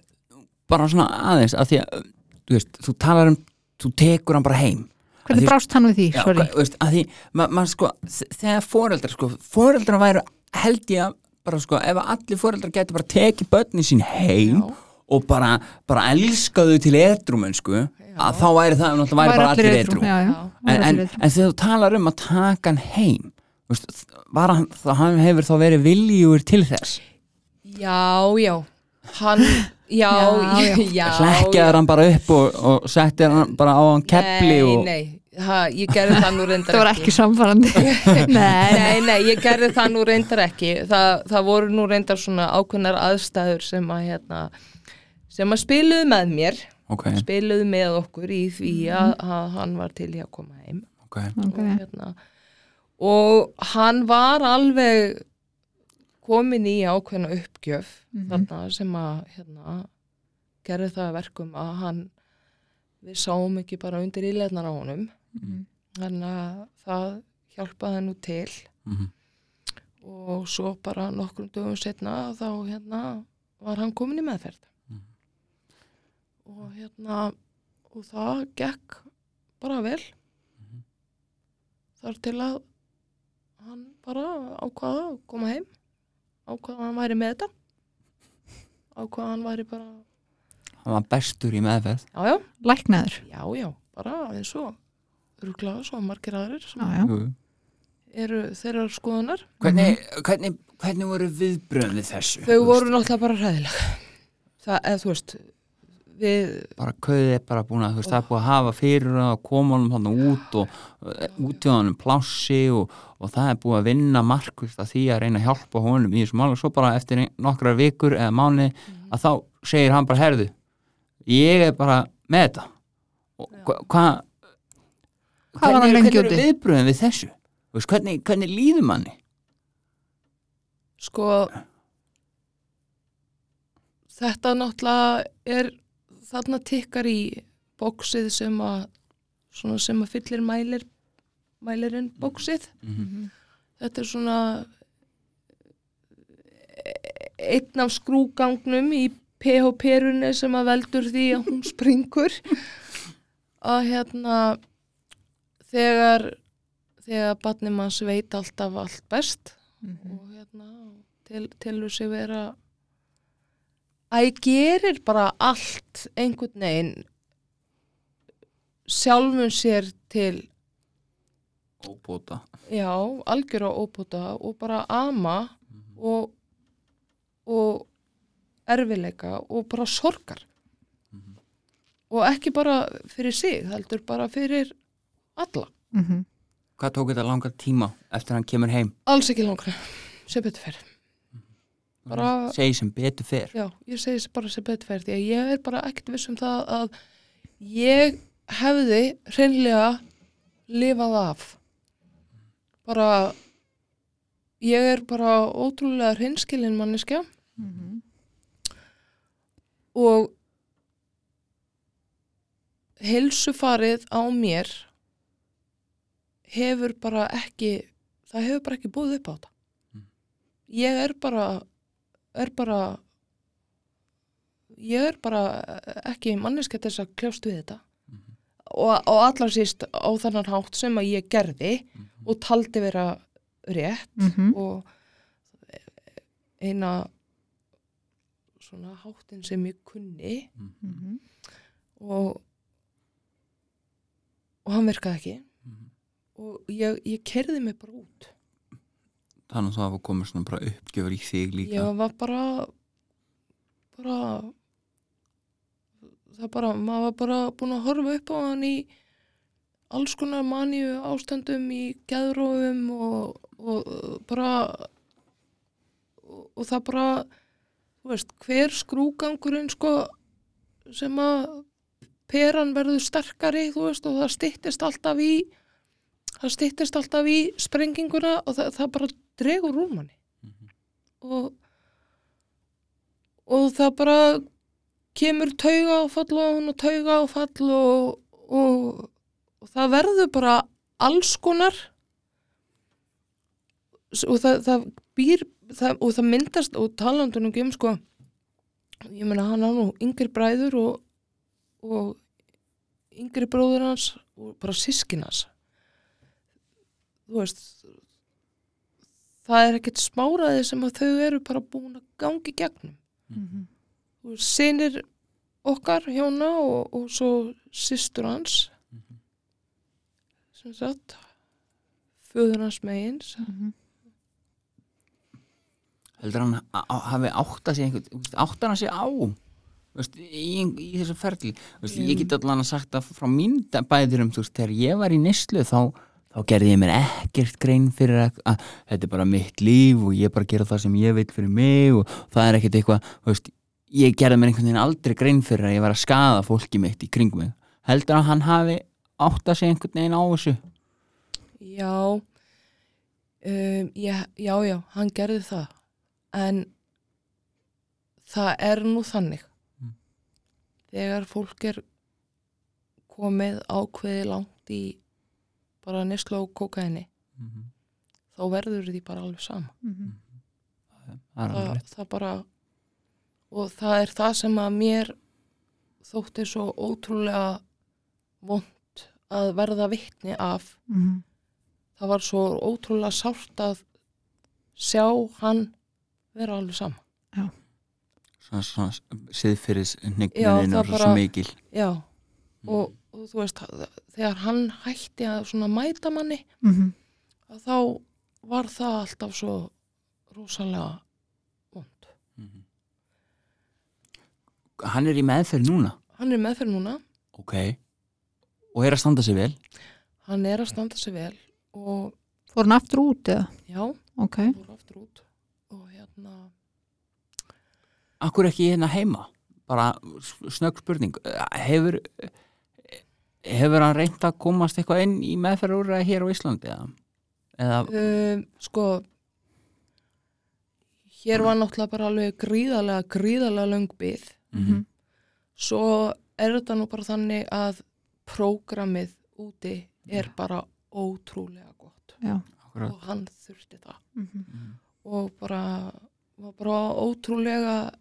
bara svona aðeins að því að þú, veist, þú talar um, þú tekur hann bara heim. Hvernig því- brást hann við því? Já, veist, að því, ma, ma, sko, þegar foreldrar sko, foreldrar væru held ég að bara sko, ef að allir foreldrar getur bara tekið börnin sín heim Já. og bara, bara elska þau til edrumenn sko, að þá væri það náttúrulega væri bara allir edru en, væri en, en þegar þú talar um að taka hann heim veist, var hann, þá hann hefur þá verið viljúur til þess? Já, já. Hann, já, Já, já, hlekkjaður hann bara upp og, og settir hann bara á hann kepli nei, og nei, ha, ég gerði það nú reyndar [laughs] Það var ekki. samfærandi. [laughs] Nei, nei, nei, ég gerði það nú reyndar ekki. Það, það voru nú reyndar svona ákveðnar aðstæður sem að hérna, sem að spiluðu með mér ok, spiluðu með okkur í því að, að hann var til í að koma heim ok, ok. og, hérna, og hann var alveg komin í ákveðna uppgjöf Mhm. þarna sem að hérna, gerði það að verkum að hann við sáum ekki bara undir íleðnar á honum Mhm. þannig að það hjálpaði nú til mhm, og svo bara nokkrum dögum setna þá hérna var hann komin í meðferð Mhm. Og hérna og það gekk bara vel. Mhm. þar til að hann bara ákvaða að koma heim. Ákvaða að hann væri með þetta. Ákvaða að hann væri bara hann var bestur í meðferð. Já já, Læknaður. já já, bara eins og rúglega svo margir aðrir sem Já, já. Jú, jú. eru þeirra skoðunar. Hvernig, hvernig, hvernig voru viðbröð við þessu? Þau voru náttúrulega bara hræðileg. Það, eða þú veist við, bara kauðið er bara búin að þú veist, það er búin að hafa fyrir og koma honum hann út og út í honum plássi og, og það er búin að vinna markvist að því að reyna að hjálpa honum í þessum og svo bara eftir nokkrar vikur eða mánu að þá segir hann bara herðu ég er bara með þetta. Og hva- hvað hann lengi hvernig eru úti? viðbröðin við þessu? Veist, hvernig, hvernig líður manni? Sko þetta náttúrulega er þarna tikkar í bóksið sem að svona sem að fyllir mælir mælirinn bóksið Mhm. þetta er svona einn af skrúgangnum í PH-perunni sem að veldur því að hún springur að hérna þegar þegar barnið manns veit alltaf allt best Mhm. og hérna til, tilur sig vera að ég gerir bara allt einhvern veginn sjálfum sér til óbúta já, algjör á óbúta og bara ama og, og erfileika og bara sorgar. Og ekki bara fyrir sig, heldur bara fyrir alla, Mhm. hvað tók þetta langa tíma eftir hann kemur heim? Alls ekki langra sem betur fer bara, segi sem betur fer já, ég segi bara sem betur fer því að ég er bara ekkert viss um það að ég hefði hreinlega lifað af bara ég er bara ótrúlega hreinskilin manneskja Mhm. og heilsufarið á mér hefur bara ekki það hefur bara ekki búið upp á þetta Mm. ég er bara er bara ég er bara ekki manneskja þess að kljást við þetta og, og allar síst á þannan hátt sem að ég gerði Mhm. og taldi vera rétt Mhm. og eina svona háttin sem ég kunni Mhm. og og hann virkaði ekki Mhm. og ég, ég kerði mig bara þannig að það var komið svona bara uppgjöfur í þig líka. Ég var bara bara það bara, maður var bara búin að horfa upp á hann í alls konar maníu ástandum í geðrófum og, og bara og, og það bara þú veist, hver skrúgangurinn sko sem að peran verður sterkari þú veist, og það styttist alltaf í það styttist alltaf í sprenginguna og það, það bara dregur úr manni. Mhm. og og það bara kemur tauga áfall og hún og tauga áfall og, og, og það verður bara alls konar. Og það, það býr það, og það myndast og talandunum um sko ég meina hann á nú yngri bræður og, og yngri bróður hans og bara sískin hans þú veist það er ekkert smáraði sem að þau eru bara búin að gangi gegnum Mhm. Þú veist, sinir okkar hjóna og, og svo systur hans Mhm. sem sagt föður hans megins Mhm. heldur hann hafi átt að sé einhvern átt hann að sé á veist, í, í þessu ferli veist, ég get allan að sagt að frá mín bæðurum þú veist, þegar ég var í nýslu þá, þá gerði ég mér ekkert grein fyrir að, að þetta er bara mitt líf og ég bara gera það sem ég veit fyrir mig og það er ekkert eitthvað þú veist, ég gerði mér einhvern veginn aldrei grein fyrir að ég var að skaða fólki mitt í kringum mig. Heldur að hann hafi átt að sé einhvern veginn á þessu? Já um, já, já, já, hann gerði það. En það er nú þannig. Mm. þegar fólk er komið ákveði langt í bara neslu á kókaini Mhm. þá verður því bara alveg sama. Mhm. það er alveg það, rétt. það bara og það er það sem að mér þótti svo ótrúlega vond að verða vittni af. Mhm. það var svo ótrúlega sárt að sjá hann vera alveg sama. Svona, svona siðfyrir Já, hnygnunin það og svo mikil. Já. Og, og þú veist þegar hann hætti að svona mæta manni Mhm. að þá var það alltaf svo rosalega vond Mhm. Hann er í meðferð núna hann er meðferð núna Ok Og er að standa sig vel hann er að standa sig vel og Fór hann aftur út eða? já, Ok. fór aftur út og hérna Akkur ekki hérna heima Bara snögg spurning Hefur Hefur hann reynt að komast eitthvað inn í meðferð úr hér á Íslandi eða, eða um, sko hér var náttúrulega bara alveg gríðarlega, gríðarlega löng byð mhm, svo er þetta nú bara þannig að prógramið úti er bara ótrúlega gott. Já. og hann þurfti það. Mhm. Mhm. og bara var bara ótrúlega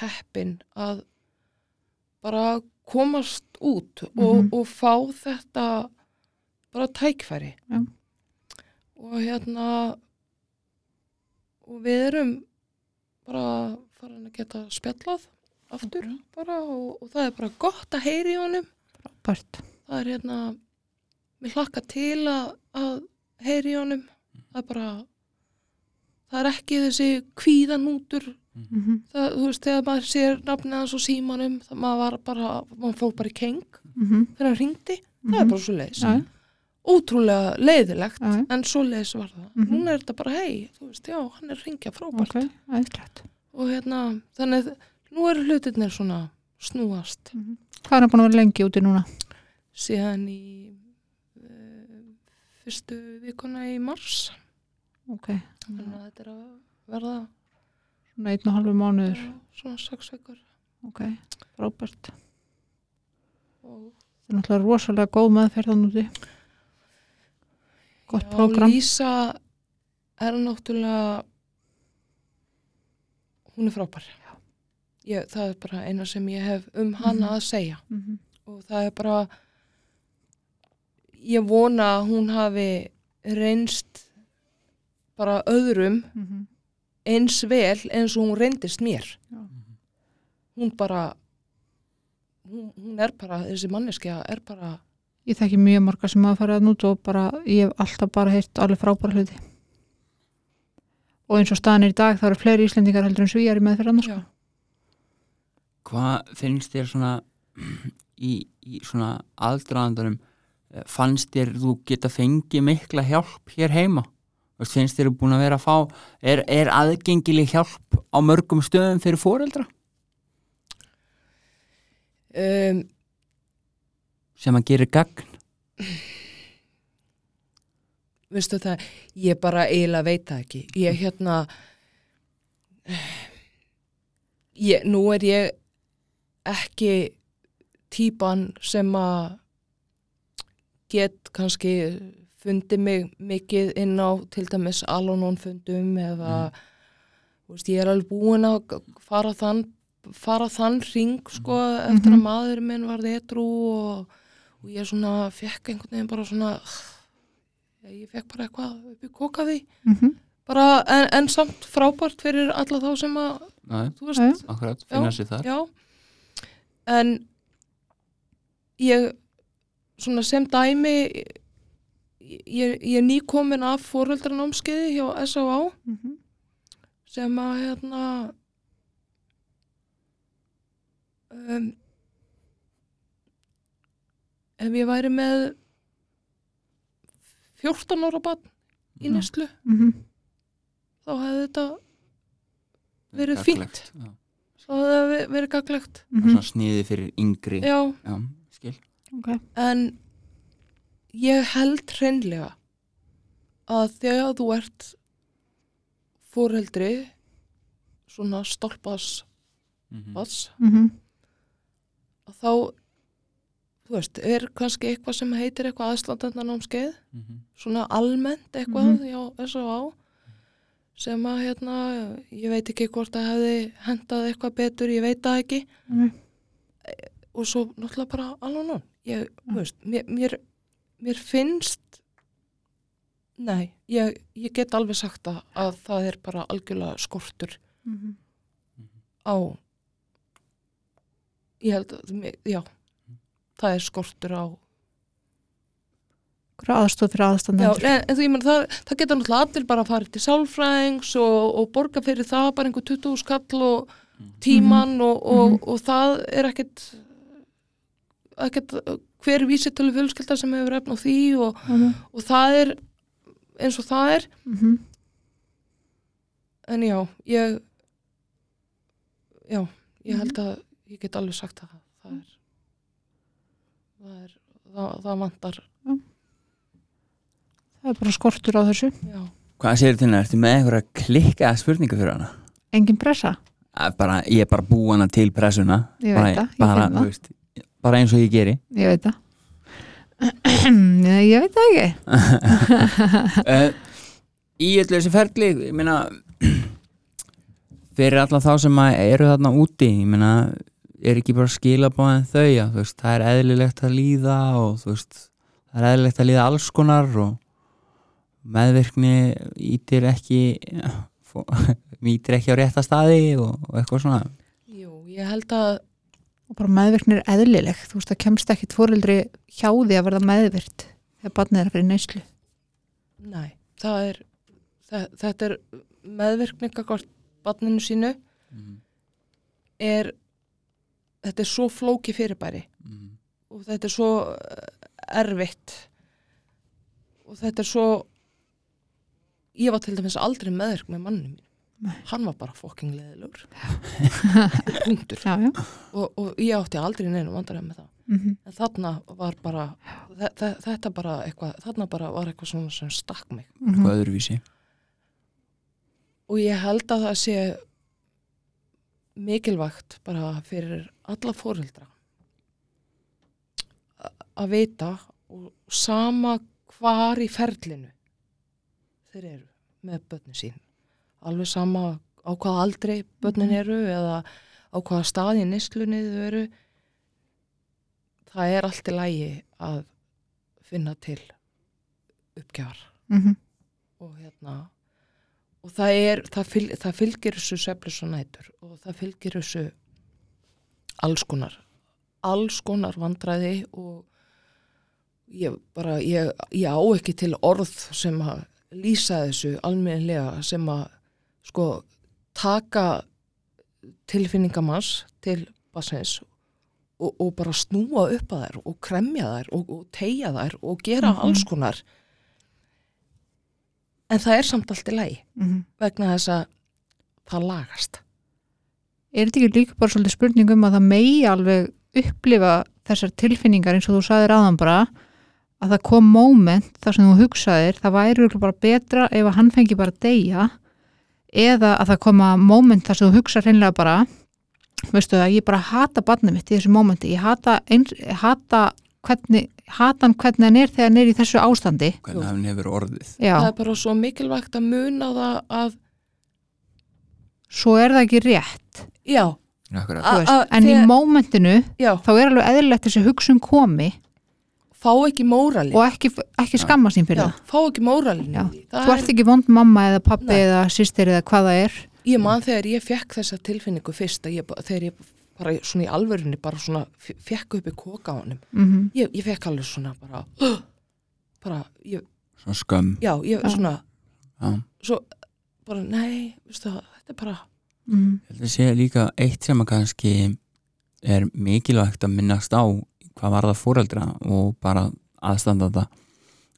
heppin að bara komast út og, Mhm. og fá þetta bara tækfæri Já. og hérna og við erum bara farin að geta spjallað aftur bara og, og það er bara gott að heyri í honum Frábært. það er hérna mér hlakka til að, að heyri í honum það er bara það er ekki þessi kvíðanútur Mhm. það, þú veist, þegar maður sér nafnið hans og símanum, það maður var bara maður fór bara í keng Mhm. þegar hann ringdi, það er bara svo leiðis Já. ótrúlega leiðilegt Já. en svo leiðis var það Mhm. núna er þetta bara, hei, þú veist, já, hann er ringja frábært Ok. Æðislegt. og hérna, þannig nú eru hlutirnir svona snúast Mhm. Hvað er hann búin að vera lengi úti núna? síðan í uh, fyrstu vikuna í mars Ok. þannig að þetta er að verða Svona einn og halvu mánuður. svona sex vikur Ok. Frábært. og Það er náttúrulega rosalega góð meðferðan úti. Gott Já, prógram. Lísa er náttúrulega hún er frábær ég, það er bara eina sem ég hef um hana Mhm. að segja Mhm. og það er bara ég vona að hún hafi reynst bara öðrum mm -hmm. Eins vel eins og hún reyndist mér Já. hún bara hún, hún er bara, þessi manneskja er bara Ég þekki mjög marga sem hafa farið að nút og bara, ég hef alltaf bara heyrt alveg frábæra hluti. Og eins og staðan er í dag, það eru fleiri Íslendingar heldur en svíjar í meðferð annars. já, Hvað finnst þér svona í, í svona aðdraðandarum fannst þér þú geta fengið mikla hjálp hér heima? Veist, finnst þér búin að vera að fá er, er aðgengileg hjálp á mörgum stöðum fyrir foreldra um, sem að gera gagn? veistu það, ég bara eiginlega veit það ekki ég hérna ég, nú er ég ekki típan sem að get kannski fundi mig mikið inn á til dæmis Alanon fundum eða þú veist, ég er alveg búin að fara þann fara þann ring sko eftir að maður minn var etru og, og ég svona fekk einhvern veginn bara svona ég fekk bara eitthvað upp í kokaði Mm -hmm. bara en, en samt frábært fyrir alla þá sem að Nei, þú veist, akkurat, þar. já. En ég svona sem dæmi ég, ég er nýkomin af fóröldranámskeiði hjá S.A.A. Mm -hmm. sem að hérna um, ef ég væri með 14 ára bann í Mhm. neslu Mm -hmm. þá hefði þetta verið Gagnlegt, fínt. já. þá hefði það verið gaglegt Og svona sniði fyrir yngri já, já skil Ok. en ég held hreinlega að þegar þú ert fóreldri svona stolpas Mhm. bads, Mm -hmm. að þá þú veist, er kannski eitthvað sem heitir eitthvað aðslandendanámskeið Mhm. svona almennt eitthvað Mhm. hjá S.A.A. sem að hérna, ég veit ekki hvort það hefði hendað eitthvað betur, ég veit það ekki Mm og svo náttúrulega bara alveg nú ég, þú veist, mér, mér, mér finnst nei, ég, ég get alveg sagt að, að það er bara algjörlega skortur -hmm. á ég held að, já það er skortur á Aðstóð fyrir já, aðstandendur. en, en þú, ég menn, það, það geta náttúrulega allir bara að fara til sálfræðings og, og borga fyrir það bara einhver 20 skall og tíman og, og, og það er ekkit ekkert hver vísitölu fjölskylda sem hefur efn á því og, Mm og það er eins og það er -hmm. en já, ég já, ég held að ég get alveg sagt að það er það er það, það vantar, Það er bara skortur á þessu. já Hvað segir þínu, ertu með einhverja klikkaða spurningu fyrir hana? Engin pressa. Bara, ég er bara búin að til pressuna Ég bara, veit það, ég finn það. Bara eins og ég geri Ég veit það. [clears throat] Nei, ég veit það ekki. uh, [laughs] Í öllu þessi ferli ég meina [clears throat] fyrir alla þá sem að eru þarna úti ég meina, er ekki bara skilabóðin þau þú veist, það er eðlilegt að líða og þú veist, það er eðlilegt að líða alls konar og meðvirkni ítir ekki [laughs] ítir [laughs] ekki á rétta staði og, og eitthvað svona Jú, ég held að Og bara meðvirkni er eðlileg. Þú veist, það kemst ekki tvoreldri hjá því að verða meðvirt þegar barnið er að fyrir neyslu. Nei, það er það, þetta er meðvirkninga hvort barninu sínu. Er þetta er svo flóki fyrirbæri. Og þetta er svo eh, erfitt. Og þetta er svo ég var til dæmis aldrei meðvirk með mannum mín Nei. hann var bara fokking [laughs] Já, já. og, og ég átti aldrei neinu vandaræð með það. Mm en þarna var bara þe þe þetta bara eitthvað þarna bara var eitthvað svona sem stakk mig. Eitthvað öðruvísi. Og ég held að það sé mikilvægt bara fyrir alla fóreldra a- að vita og sama hvar í ferlinu þeir eru með börnin sín alveg sama á hvað aldrei börnin eru eða á hvaða staði í neslunni þau eru. Það er allt í lægi að finna til uppgjafar. Mm og hérna og það er, það, fyl, það fylgir þessu seflis og nætur og það fylgir þessu alls konar alls konar vandræði og ég bara, ég, ég á ekki til orð sem að lýsa þessu almennilega sem að sko taka tilfinningamanns til basins og, og bara snúa upp að þær og kremja þær og, og tegja þær og gera Mhm. alls konar en það er samt allt í lagi -hmm. vegna þess að það lagast Er þetta ekki líka bara svolítið spurning um að það megi alveg upplifa þessar tilfinningar eins og þú sagðir aðan bara að það kom moment þar sem þú hugsaðir það væri bara betra ef að hann fengi bara að deyja eða að það koma moment þar sem þú hugsa hreinlega bara veistu það, ég bara hata barnið mitt í þessu momenti, ég hata, eins, hata hvernig, hata hann hvernig hann er þegar hann er í þessu ástandi. Hvernig hann hefur orðið. Já, það er bara svo mikilvægt að muna það að svo er það ekki rétt. Já, veist, en í já, þá er alveg eðlilegt þessi hugsun komi fá ekki mórali og ekki, ekki skamma sín fyrir já, það. fá ekki móralin þú ert ekki vond mamma eða pappi Nei. eða sýstir eða hvað það er. Ég man þegar ég fekk þessa tilfinningu fyrst að ég, þegar ég bara svona í alvörunni bara svona fekk upp í koka á honum. Mm ég, ég fekk alveg svona bara [gasps] bara, ég, svona skömm. Já, ég Já. svona já. svo bara, nei, veistu það, þetta er bara -hmm. Ég held að sé líka eitt sem að kannski er mikilvægt að minnast á hvað var það fóreldra og bara aðstandanda.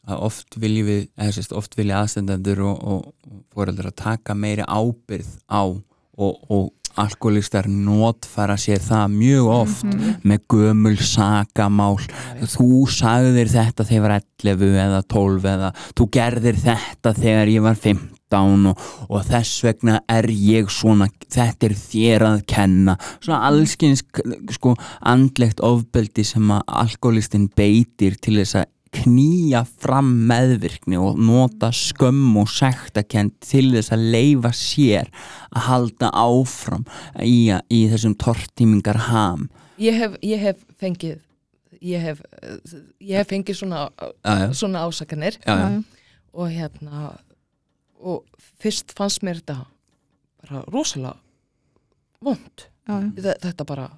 Að oft viljum við, eða sérst, oft vilja aðstandandur og, og, fóreldra taka meiri ábyrð á og, og alkoholistar notfæra sér það mjög oft Mhm. með gömul sakamál. Þú sagðir þetta þegar ég var 11 eða 12 eða þú gerðir þetta þegar ég var 15 og, og þess vegna er ég svona þetta er þér að kenna. Svona allskins sko andlegt ofbeldi sem að alkoholistin beitir til þess að knýja fram meðvirkni og nota skömm og sektakent til þess að leifa sér að halda áfram í, í þessum tortímingar ham. Ég hef, ég hef fengið ég hef, ég hef fengið svona, já, já, svona ásakanir. Já, já. og hérna og fyrst fannst mér þetta bara rosalega vond þetta bara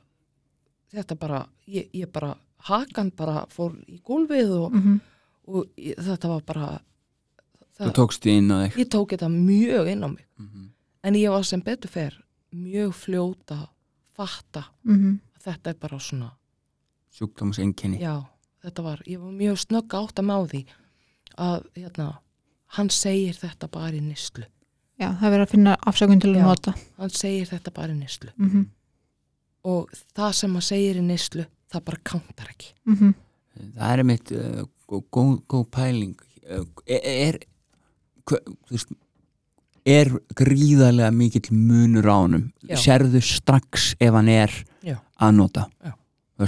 þetta bara, ég, ég bara hakan bara fór í gólfið og, Mm og ég, þetta var bara þú það, tókst því inn á þig? ég tók þetta mjög inn á mig. Mhm. en ég var sem betur fer mjög fljóta fatta Mm að þetta er bara svona sjúkdómseinkenni. Já, þetta var, ég var mjög snögg átt að má því að hérna, hann segir þetta bara í nýslu já, það er verið að finna afsökun til að Já. nota hann segir þetta bara í nýslu mm -hmm. og það sem hann segir í nýslu það bara kántar ekki Mm það er mitt uh, góð, góð, pæling uh, er, er veist er gríðarlega mikill munur á honum Já. sérðu strax ef hann er Já. að nota Já.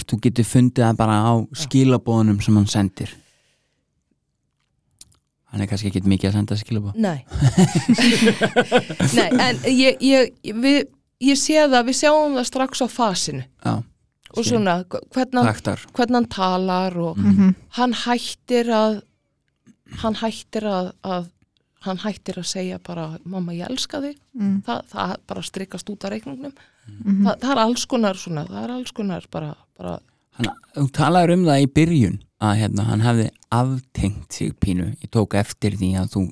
þú getur fundið það bara á skilabóðunum sem hann sendir hann er kannski ekki mikið að senda skilabóð Nei. [laughs] Nei, en ég, ég, við, ég sé það, við sjáum það strax á fasinu. Já, og svona hvernig hvernig hann talar og -hmm. hann hættir að hann hættir að, að hann hættir að segja bara mamma ég elska þig, Mm. Það, það bara strikast út af reikningnum, -hmm. það, það er alls konar svona, það er alls konar bara, bara hann, þú talaður um það í byrjun að hérna, hann hefði aftengt sig pínu, ég tók eftir því að þú,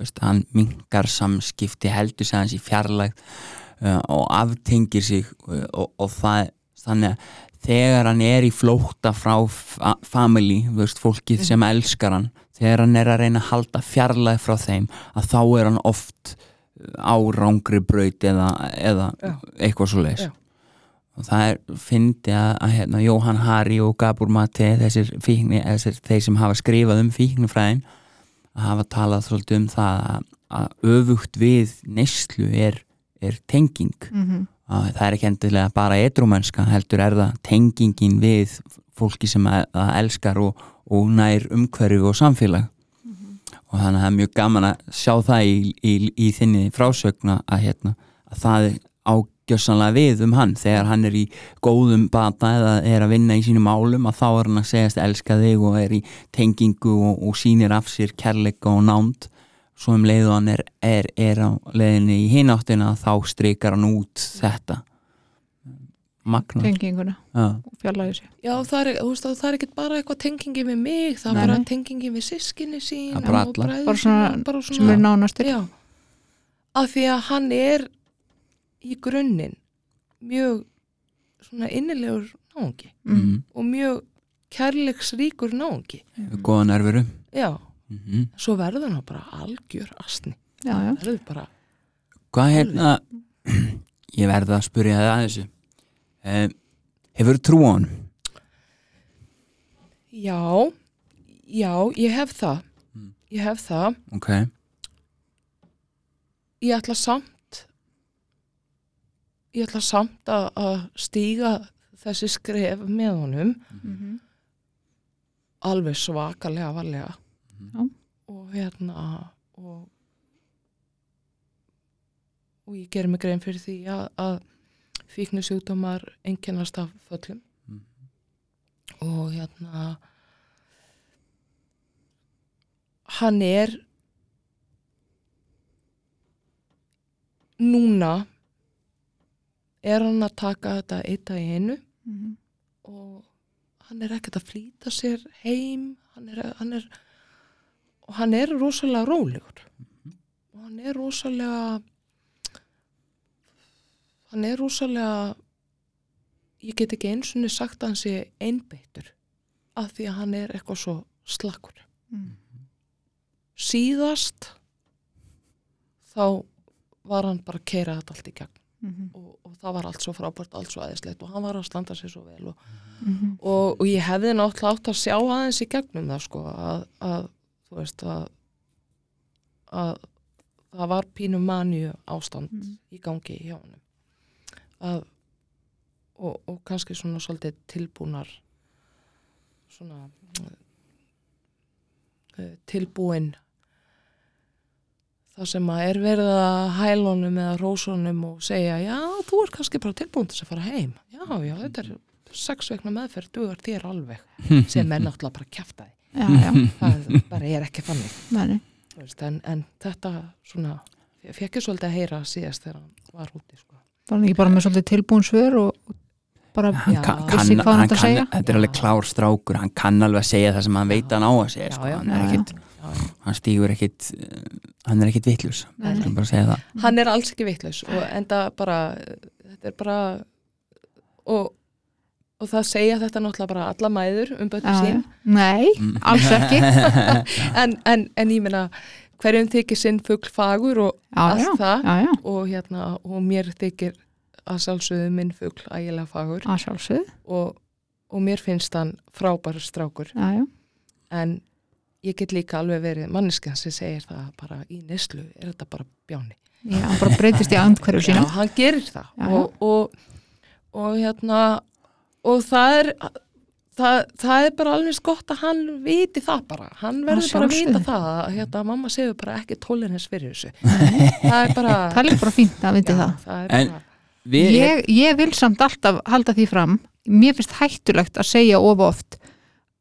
veist, hann minkar samskipti, heldur sig hans í fjarlægt uh, og aftengir sig uh, og, og það þannig að þegar hann er í flótta frá fa family, þú veist, fólkið sem elskar hann, þegar hann er að reyna að halda fjarlæg frá þeim, að þá er hann oft á rángri braut eða, eða eitthvað svo leis Já. Og það er fyndi að, að hérna, Jóhann Hari og Gabor Mate þessir, fíkni, þessir þeir sem hafa skrifað um fíknifræðin hafa talað svolítið um það að, að öfugt við neyslu er, er tenging. Mm að það er ekki endilega bara edrumennska heldur er það tengingin við fólki sem að, að elskar og, og nær umhverfi og samfélag. Og þannig að það er mjög gaman að sjá það í, í, í þinni frásögna að, hérna, að það á gjössanlega við um hann. Þegar hann er í góðum bata eða er að vinna í sínum málum að þá er hann að segjast elska þig og er í tengingu og, og sýnir af sér kærleika og nánd. Svo um leið og hann er, er, er á leiðinni í hináttina þá strykar hann út þetta. Magna tenginguna. Og fjallaði sér Já, það er, það er ekki bara eitthvað tengingi við mig, það er bara tengingi við sískinni sín er bara Bara svona- sem eru nánastir. Já, af því að hann er í grunninn mjög svona innilegur náungi mm. mm. og mjög kærleiksríkur náungi. góða nerviru Já, mm svo verður hann bara algjör astni. já, já, bara, Hvað hérna [clears throat] ég verða að spyrja það að þessu um, Hefur trú á hann? já, já, ég hef það. Mm. Ég hef það. Ok, Ég ætla samt, ég ætla samt að, að stíga þessi skref með honum mm alveg svakalega varlega Já. og hérna og, og ég gerir mig grein fyrir því að, að fíknisjúkdómar einkennast af föllum Mhm. og hérna hann er núna er hann að taka þetta eitt að einu. Mhm. og hann er ekkert að flýta sér heim. Hann er, hann er og hann er rosalega rólegur. Og hann er rosalega hann er rosalega ég get ekki einsunni sagt að hann sé einbeittur af því að hann er eitthvað svo slakkur. Mm. síðast þá var hann bara að keira þetta allt í gegn Mhm. og, og það var allt svo frábært, allt svo aðeinslegt og hann var að standa sér svo vel og Mhm. og, og ég hefði náttúrulega átt að sjá aðeins í gegnum það sko að, að þú veist að að það var pínu manju ástand Mhm. í gangi hjá honum að og, og kannski svona svolítið tilbúnar svona uh, tilbúin það sem að er verið að hælunum eða rósunum og segja já, þú er kannski bara tilbúin til að fara heim já, já, þetta er sex vekna meðferð, dugar þér alveg [laughs] sem er náttúrulega bara [laughs] já, það bara er ekki fannig Þú en, en þetta svona ég fekk ég svolítið að heyra síðast þegar hann var úti sko. var hann ekki bara með svolítið tilbúin svör og bara hann Já. kann, Vissi hvað hann hann kann segja? þetta er alveg klár strákur hann kann alveg að segja það sem hann veit að hann á að segja Já, sko. já. hann er ekkit. Hann stígur ekkit eh, hann er ekkit vittlus hann bara að segja það. Hann er alls ekki vitlaus og enda bara þetta er bara og, og það segja þetta náttúrulega bara alla mæður um já. sín. nei, Mm. alls ekki. [laughs] En, en, en ég meina hverjum þykir sinn fugl fagur og já, allt já, það já, já, og hérna og mér þykir að sjálfsögðu minn fugl ægilega fagur. Og, og mér finnst hann frábær strákur. Já, já, en ég get líka alveg verið manneskjan sem segir það bara í neslu er þetta bara bjáni? Já, hann bara breytist í andhverju Já, sína hann gerir það. Já, já. og, og, og hérna og það er það, það er bara alveg gott að hann viti það bara, hann verður bara að vita það að hérna, mamma segir bara ekki tolerance fyrir þessu. [laughs] Það er bara það er bara fínt að viti já, það. það En- bara, við, ég, ég vil samt alltaf halda því fram mér finnst hættulegt að segja of oft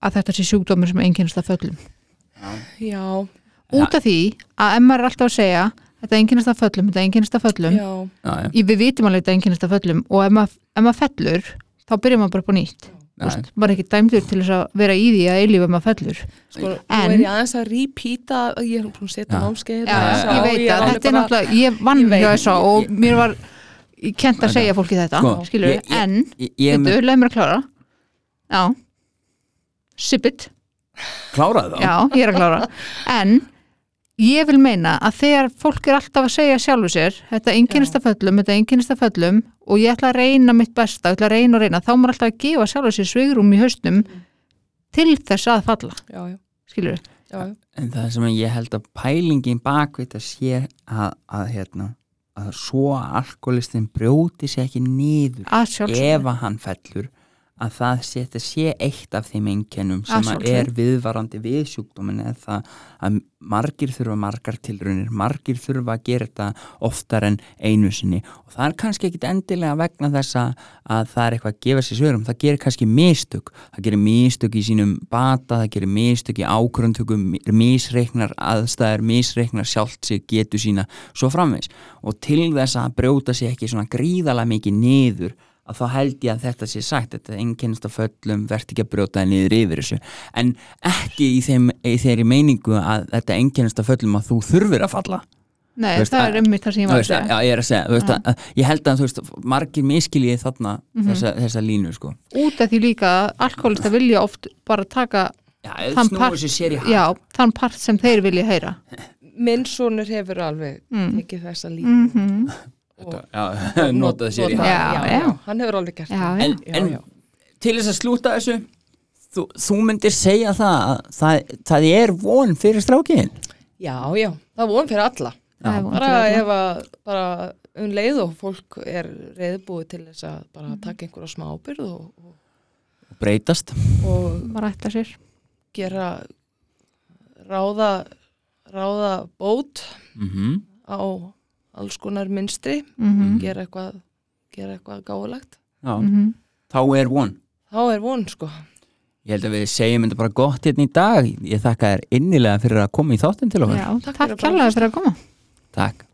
að þetta sé sjúkdómur sem einkennast af föllum já, út af því að maður er alltaf að segja þetta einkennast af föllum, þetta einkennast af föllum. Já, já, já, ég, við vitum alveg þetta einkennast af föllum og ef maður, ef maður fellur þá byrjar maður bara på nýtt. Já, Úst, maður er ekki dæmdur til þess að vera í því að eilífa maður fellur. Sko, En- er ég aðeins að repeata ég er búin að setja námskeið hérna, ég veit er að þetta er náttúrulega, ég vann hjá þess og mér var kent að segja fólki þetta, Sko, skilur en, ég er leið mér að klára. Já. Sippit, klárað þá? Já, ég er að klára. En ég vil meina að þegar fólk er alltaf að segja sjálfu sér þetta einkennist af föllum, þetta einkennist af föllum og ég ætla að reyna mitt besta, ég ætla að reyna og reyna þá er maður alltaf að gefa sjálfu sér svigrum í haustum til þess að falla. Já, já, skilur já, já. en það sem ég held að pælingin bakveit að sé að, að hérna að svo að alkoholistin brjóti sér ekki sjálfsögðu. ef að hann fellur að það sé, þetta sé eitt af þeim einkennum sem Að er viðvarandi við sjúkdómin er það að margir þurfa margar tilraunir, margir þurfa að gera þetta oftar en einu sinni. Og það er kannski ekkit endilega vegna þess að, að það er eitthvað að gefa sér svörum, það gerir kannski mistök, það gerir mistök í sínum bata, það gerir mistök í ákvörðuntökum, misreiknar aðstæður, misreiknar sjálft sig getu sína svo framvegs og til þess að brjóta sér ekki svona gríðalega mikið niður að þá held ég að þetta sé sagt. Þetta einkennist af föllum, verð ekki að brjóta það niður yfir þessu, en ekki í, þeim, í þeirri meiningu að þetta einkennist af föllum að þú þurfir að falla. Nei, veist, það að- er ummitt það sem ég var að segja. já, ég er að segja, þú veist, að, að, ég held að veist, margir miskiljið þarna Mhm. þessa, þessa línu sko. Út af því líka að alkoholista vilja oft bara taka Já, Þann part- sér sér í já, þann part sem þeir vilja heyra. Minn sonur hefur alveg mm. tekið þessa línu. Mm Já, [laughs] notaði sér í notað- Já, já, já. já, hann hefur alveg gert Já, það. já. En, Já, en já. til þess að slúta þessu þú, þú myndir segja það að það, það er von fyrir strákiðin já, já, það er von fyrir alla. Von bara ef að bara um leið og fólk er reyðbúið til þess að bara Mhm. taka einhverja smá ábyrð og, og, og breytast. og bara ætla sér. gera ráða ráða bót mm á alls konar minstri mm gera eitthvað gera eitthvað gáulegt Já, -hmm. þá er von. Þá er von sko. Ég held að við segjum þetta bara gott hérna í dag. Ég þakka þér innilega fyrir að koma í þáttin til okkur Já, Takk takk kærlega fyrir að koma. Takk